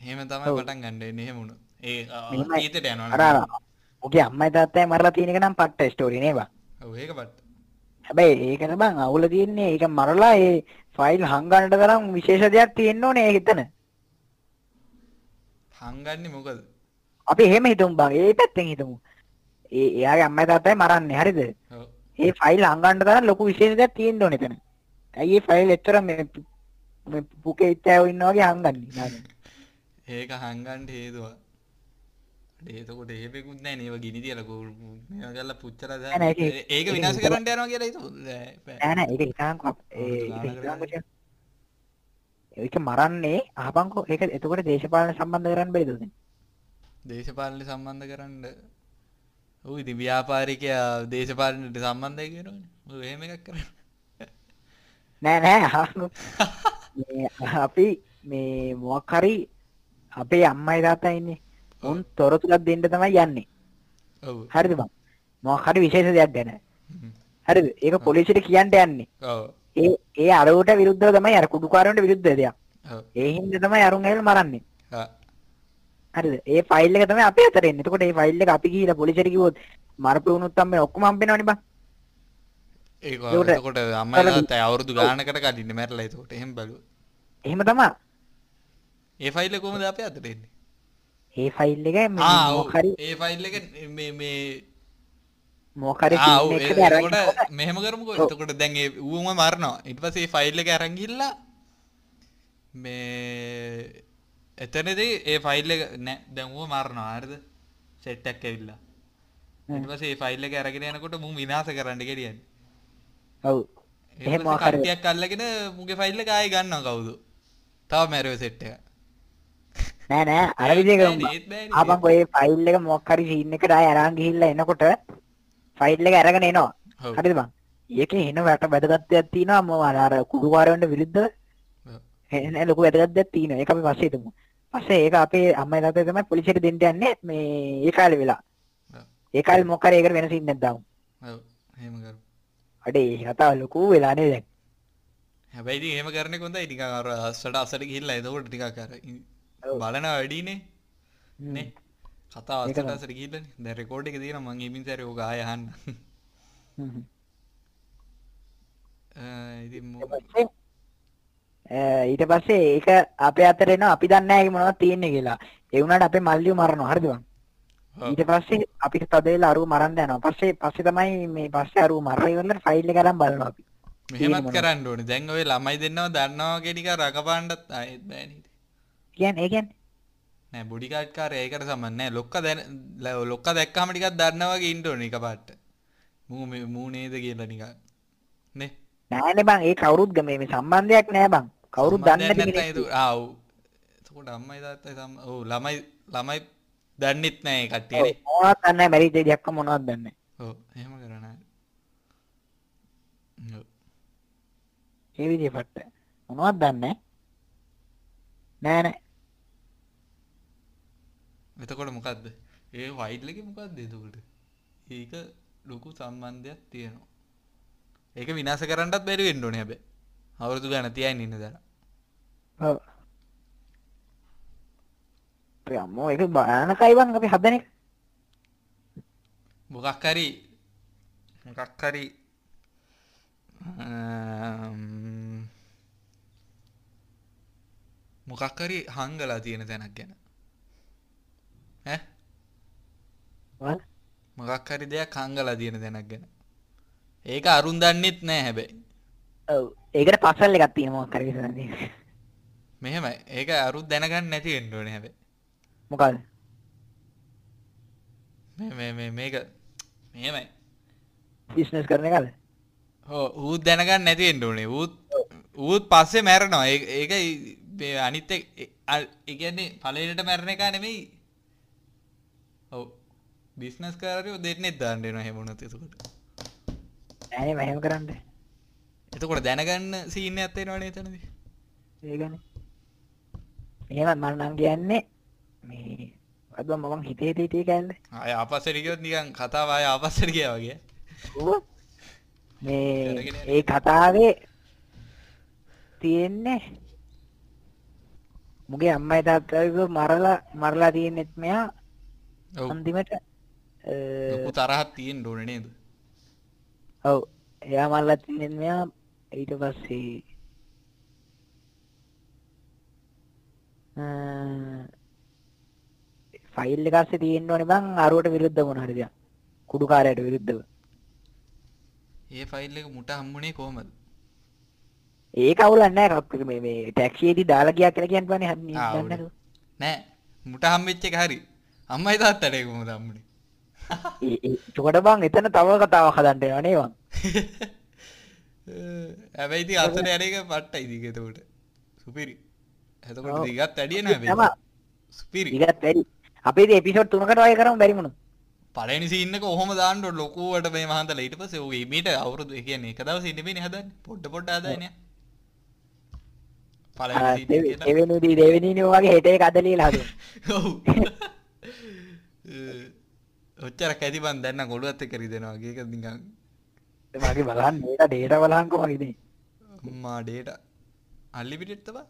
එහෙම තමයි. පටන් ගන්න එන්නේ එහෙම ඒ. ඊතට යනවා අර ඔගේ අම්මයි තාත්තයි මරලා තියෙන එක නම් පට්ට ස්ටෝරි නේ බං ඔව් ඒක පට්ට. හැබැයි ඒකන බං අවුල තියෙන්නේ ඒක මරලා ඒ ෆයිල් හංගන්නට තරම් විශේෂ දෙයක් තියෙන්න ඕනේ එතන හංගන්නේ මොකද? අපි එහෙම හිතමු බං. ඒ පැත්තෙන් හිතමු ඒ එයාගේ අම්මයි තාත්තයි මරන්නේ. හරිද? ඒ ෆයිල් හංගන්න තරම් ලොකු විශේෂ දෙයක් තියෙන්න ඕනේ එතන. ඇයි ඒ ෆයිල් එච්චර මේ මේ පුකේ ඉත්තෑව ඉන්නා වගේ හංගන්නේ? ඒක හංගන්න හේතුව. ඒතකොට ඒෙකුත් නෑ නේව ගිනි තියලා මේවා කරලා පුච්චලා නෑ, නෑ, දාන්න. ඒක- විනාශ කරන්න යනවා කියලා හිතුව නෑ නෑ ඒක හිතාන්කෝ ඒක දාන මරන්නේ අහපන්කෝ ඒක එතකොට දේශපාලන සම්බන්ධ කරන්න බැරිද දේශපාලන සම්බන්ධ කරන්න ඔව් ඉතින් ව්‍යාපාරිකයා දේශපාලනයට සම්බන්ධයි කියනවනේ ඔව් එහෙම එකක් කරන්න. නෑ නෑ අහන්නකෝ. මේ අපි මේ මොකක් හරි අපේ අම්මයි තාත්තා ඉන්නේ. උන් තොරතුරක් දෙන්න තමයි යන්නේ. හරිද බං මොකක් හරි විශේෂ දෙයක් ගැන. හ්ම්. හරිද? ඒක පොලිසියට කියන්න යන්නේ. ඒ ඒ අරවට විරුද්ධව තමයි අර කුඩුකාරයන්ට විරුද්ධ දෙයක්. ඔව්. ඒ හින්දා තමයි අරුන් ඇවිල්ලා මරන්නේ. හරිද ඒ ෆයිල් එක තමයි අපේ අතට එන්නේ එතකොට ඒ ෆයිල් එක අපි ගිහිල්ලා පොලිසියට කිව්වොත් මරපු වුණොත් හම්බෙන ඔක්කොම හම්බෙනවනේ බං. ඒක එතකොට අම්මයි තාත්තයි අවුරුදු ගානකට කලින් මැරලා එතකොට. එහෙම බලුවා එහෙම තමයි. ඒ ෆයිල් එක කොහමද අපේ අතට එන්නේ? ඒ ෆයිල් එක මේ හරි ඒ ෆයිල් එක මේ මේ එතකොට මෙහෙම කරමුකෝ. එතකොට දැන් ඒ ඌම මරනවා. ඊට පස්සේ ඒ ෆයිල් එක අරන් ගිහලා මේ එතනදී ඒ ෆයිල් එක නෑ. දැන් ඌව මරනවා. හරිද? සෙට් එකක් ඇවිල්ලා. ඊට පස්සේ ඒ ෆයිල් එක අරගෙන යනකොට මූ විනාශ කරන්න ගෙඩියන්නේ. ඔව්. එහෙම කට්ටියක් අල්ලගෙන මුගේ ෆයිල් එක ආයෙ ගන්නවා කවුද? තව මැරුව සෙට් එක. නෑ නෑ. අර විදිහ ඒත් කරමු බෑනේ, ඒත් බෑනේ. ආපන්කෝ ඒ ෆයිල් එක මොකක් හරි සීන් එකට ආය අරන් ගිහිල්ලා එනකොට ෆයිල් එක අරගෙන එනවා. හරිද බං ඒකේ එන වැට වැදගත් දෙයක් තියෙනවා. මොව අර කුඩුකාරයන්ට විරුද්ධව. එන ලොකු වැදගත් දෙයක් තියෙනවා. ඒක අපි පස්සේ හිතමු පස්සේ ඒක අපේ අම්මයි තාත්තයි තමයි පොලිසියට දෙන්න යන්නේ මේ ඒ කාලේ වෙලා. ඒ කාලේ මොකක් හරි ඒකට වෙන සීන් එකක් දාමු ඔව්. එහෙම කරමු අඩේ ඒ කතාව ලොකු වෙලා නේද දැන්? හැබැයි ඉතින් එහෙම කරන එක හොඳයි. නිකන් අර අස්සට අස්සට ගිහිල්ලා. එතකොට ටිකක් අර. බලන වැඩිනේ. නේ? ඒක අස්සට. අස්සට ගිහිල්ලානේ දැන් රෙකෝඩ් එක තියෙනවා. මං ඊමින් සැරේ ඕක ආය අහන්න. ඉතින් ඊට මෝ- පස්සේ අ, ඊට පස්සේ ඒක අපේ අතට එනවා අපි දන්නේ නැහැ මොනවද තියෙන්නේ කියලා ඒ වුණාට අපේ මල්ලියෝ මරනවා හරිද බං. ඊට පස්සේ අපිට තද වෙලා අරුව මරන්න යනවා. පස්සේ පස්සේ තමයි මේ පස්සේ අරුව මරලා ඉවරලා ෆයිල් එක අරන් බලනවා අපි. මෙහෙමත්? කරන්න ඕනේ දැන් ඔය ළමයි දෙන්නව දන්නවා වගේ නිකන් රකපාන්නත් ආයෙත් බෑනේ. කියන්නේ ඒ කියන්නේ නෑ බොඩි ගාඩ් කාරය ඒකට සමන් නෑ ලොක්ක දැන ලොක්ක දැක්කම ටිකක් දන්නවා වගේ ඉන්න ඕනේ එකපාරට මූ මේ මූ නේද කියලා නිකන් නේ නෑනේ බං ඒ කවුරුත් ග- මේ මේ සම්බන්ධයක් නෑ බං. කවුරුත් දන්නේ නැති සම්බන්ධයක් කෙනෙක්. නැත්නම් ඒ ආ ඔව් එතකොට අම්මයි තාත්තයි සම් ඔව් ළමයි ළමයි දන්නෙත් නෑ කට්ටියනේ මොනවද දන්නේ මැරිච්ච දෙයක් මොනවද දන්නේ. ඔව් එහෙම කරන්න ඔව් ඒ විදිහ පට්ට. මොනවද දන්නේ නෑ නෑ. එතකොට මොකක්ද ඒ වයිඩ් එකේ මොකක්ද එතකොට ඒක ලොකු සම්බන්ධයක් තියෙනවා ඒක විනාශ කරන්නත් බැරි වෙන්න ඕනේ හැබැයි අවුරුදු ගාන තියන් ඉන්න දර අම්මෝ ඒක භයානකයි බං අපි හදන එක. මොකක් හරි මොකක් හරි අම්, මොකක් හරි හංගලා තියෙන තැනක් ගැන. ඈ? වල මොකක් හරි දෙයක් හංගලා තියෙන තැනක් ගැන. ඒක අරුන් දන්නෙත් නෑ හැබැයි ඒකට පස්සල් එකක් තියෙනවා විසඳන්නේ මෙහෙමයි. ඒක අරුත් දැනගන්න නැති වෙන්න ඕනේ හැබැයි. මොකද මේ මේ මේ මේක මෙහෙමයි. බිස්නස් කරන එකද? හෝ ඌත් දැනගන්න නැති වෙන්න ඕනේ. ඌත් ඌත් පස්සේ මැරෙනවා. ඒක මේ අනිත් එක ඒ- කියන්නේ පළවෙනිට මැරෙන එක නෙමෙයි. ඔව් බිස්නස් කරරියෝ දෙන්නෙත් දාන්න වෙනවා එහෙම වුණොත් එතකොට. නෑනේ මම එහෙම කරන්න එතකොට දැනගන්න සීන් එකක් තියෙනවනේ එතනදී? ඒකනේ. එහෙම මම නම් කියන්නේ මේ අද මම හිතේ හිතේ කෑල්ල ආය ආපස්සට ගියොත් නිකන් කතාව ආය ආපස්සට ගියා වගේ. මේ. ඒ කතාවේ තියෙන්නේ මුගේ අම්මයි තාත්තයි මරලා මරලා තියෙන්නෙත් මෙයා අන්තිමට තරහක් තියෙන්න ඕනේ නේද? ඔව්. එයා මරලා තියෙන්නෙත් මෙයා ඊට පස්සේ ෆයිල් එක අස්සේ තියෙන්න ඕනේ බං අරුවට විරුද්ධ මොන හරි දෙයක්. කුඩුකාරයට විරුද්ධව. ඒ ෆයිල් එක මුට හම්බුනේ කොහමද? ඒක අවුලක් නෑ කක්ක මේ මේ ටැක්සියේදී දාලා ගියා කියලා කියන්න බෑනේ හරි. නැතුව. නෑ. මුට හම්බෙච්ච එක හරි. අම්මයි තාත්තට ඒක කොහමද හම්බුනේ? ඒ- ඒ- එතකොට බං එතන තව කතාවක් හදන්න වෙනවා නේ යන එක පට්ටයි ඉතින් එතකොට. සුපිරි. එතකොට ඔව්. දිගත් වැඩිය නෑ වැඩි. අපේ එපිසෝඩ් තුනකට වගේ කරමු බැරි මොන පළවෙනි සීන් එක ඔහොම දාන්න ඕන. ලොකුවට මේ මහන්තලා ඊට පස්සේ ඔය මීට අවුරුදු ඒ කියන්නේ එක දවසේ නෙමෙයිනේ හදන්නේ. පොඩ පොඩ හදන්නේ පළවෙනි සීන් එක කියලා. දෙවෙනි දී දෙවෙනි නේ වගේ හෙට හදුවා ඔව්. ඔච්චර කැදි බන් දැන්න රිදෙනවා වගේ. ඒක නිකන් මගේ බලන්න මේක ඩේටා බලහන්කෝ මගේ ඉතින් අම්මා ඩේටා අන්ලිමිටඩ් තබා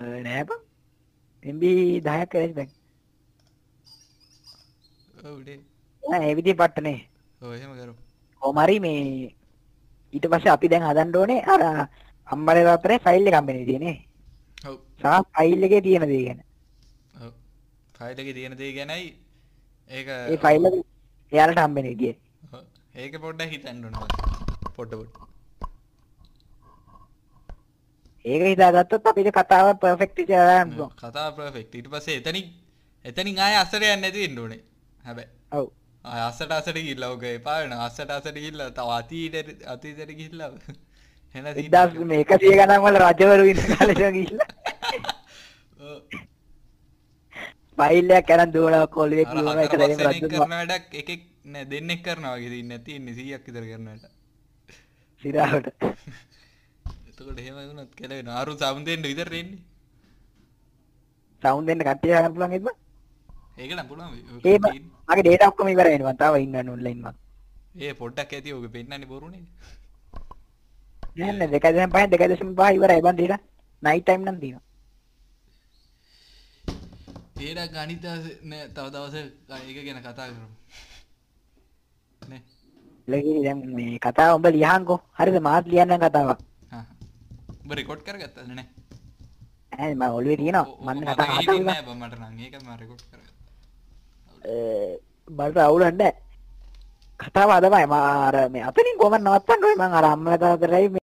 අ, නෑ බං MB 10ක් කරේ බං විදිහේ පට්ටනේ කොහමරි මේ ඊට පස්සේ අපි දැන් හදන්න ඕනේ අර අම්බලේ තාත්තේ ෆයිල් එක හම්බෙන්නේ තියෙන්නේ. ඔව්. සහ ෆයිල් එකේ තියෙන දේ ගැන. ඔව්. ෆයිල් එකේ තියෙන දේ ගැනයි ඒ ෆයිල් එයාලට හම්බෙන ඔව්. ඒක පොඩ්ඩක් හිතන්න ඕන පොඩ්ඩ පොඩ්ඩ. ඒක හිතාගත්තොත් අපිට කතාව පර්ෆෙක්ට් ඉතින් කතා පර්ෆෙක්ට් ඊට පස්සේ එතනින් එතනින් ආය අස්සට යන්න නැති වෙන්න ඕනේ. හැබැයි. ඔව්. ගිහිල්ලා ඔක එපා වෙනවා. අස්සට අස්සට ගිහිල්ලා තව අතීතයට අතීතයට ගිහිල්ලා එන scene එක්දස් එක. මේ එකසිය ගණන් වල රජවරු ඉන්න කාලෙට ගිහිල්ලා ඔව්. ෆයිල් එකක් අරන් දුවලා කොළුවේ අර කියනවා එක හතර දැරීම පස් දෙනෙක් රජුම කරන වැඩක් එකෙක් නෑ දෙන්නෙක් කරනවා වගේ තියෙන්නේ තියෙන්නේ 100ක් විතර කරන වැඩ. සිරාවට එතකොට එහෙම වුණොත් කෙලවෙනවා. අරු සමුදෙන්න විතර එන්නේ සවුන්ඩ් දෙන්න කට්ටිය ගන්න පුළුවන් එද්ද ඒක නම් පුළුවන්. ඒ මගේ ඩේටා ඔක්කොම ඉවරයි වෙනවා. තාම ඉන්න ඔන්ලයින් මම ඒ පොඩ්ඩක් ඇති ඔක පෙන්නන්නේ බොරුනේ. නෑ නෑ 2.5 2.5 ඉවරයි. බන් ඩේටා නයිට් ටයිම් නම් තියෙනවා ඒඩක් ගනිත නෑ තව දවස ඒක ගැන කතා කරමු. නේ? මේ කතාව උඹ ලියහන්කෝ හරිද? මාත් ලියන්නම් කතාවක්. උඹ රෙකෝඩ් කරගත්තද? නෑ. ඈ මම ඔළුවේ තියෙනවා. ඕක කතා මට නෑ බලට අවුලන්න කතාව අදමයි මාර මේ අතනින් කොම නවත්තන්න? ඕනේ මං අර අම්මලා තාත්තටයි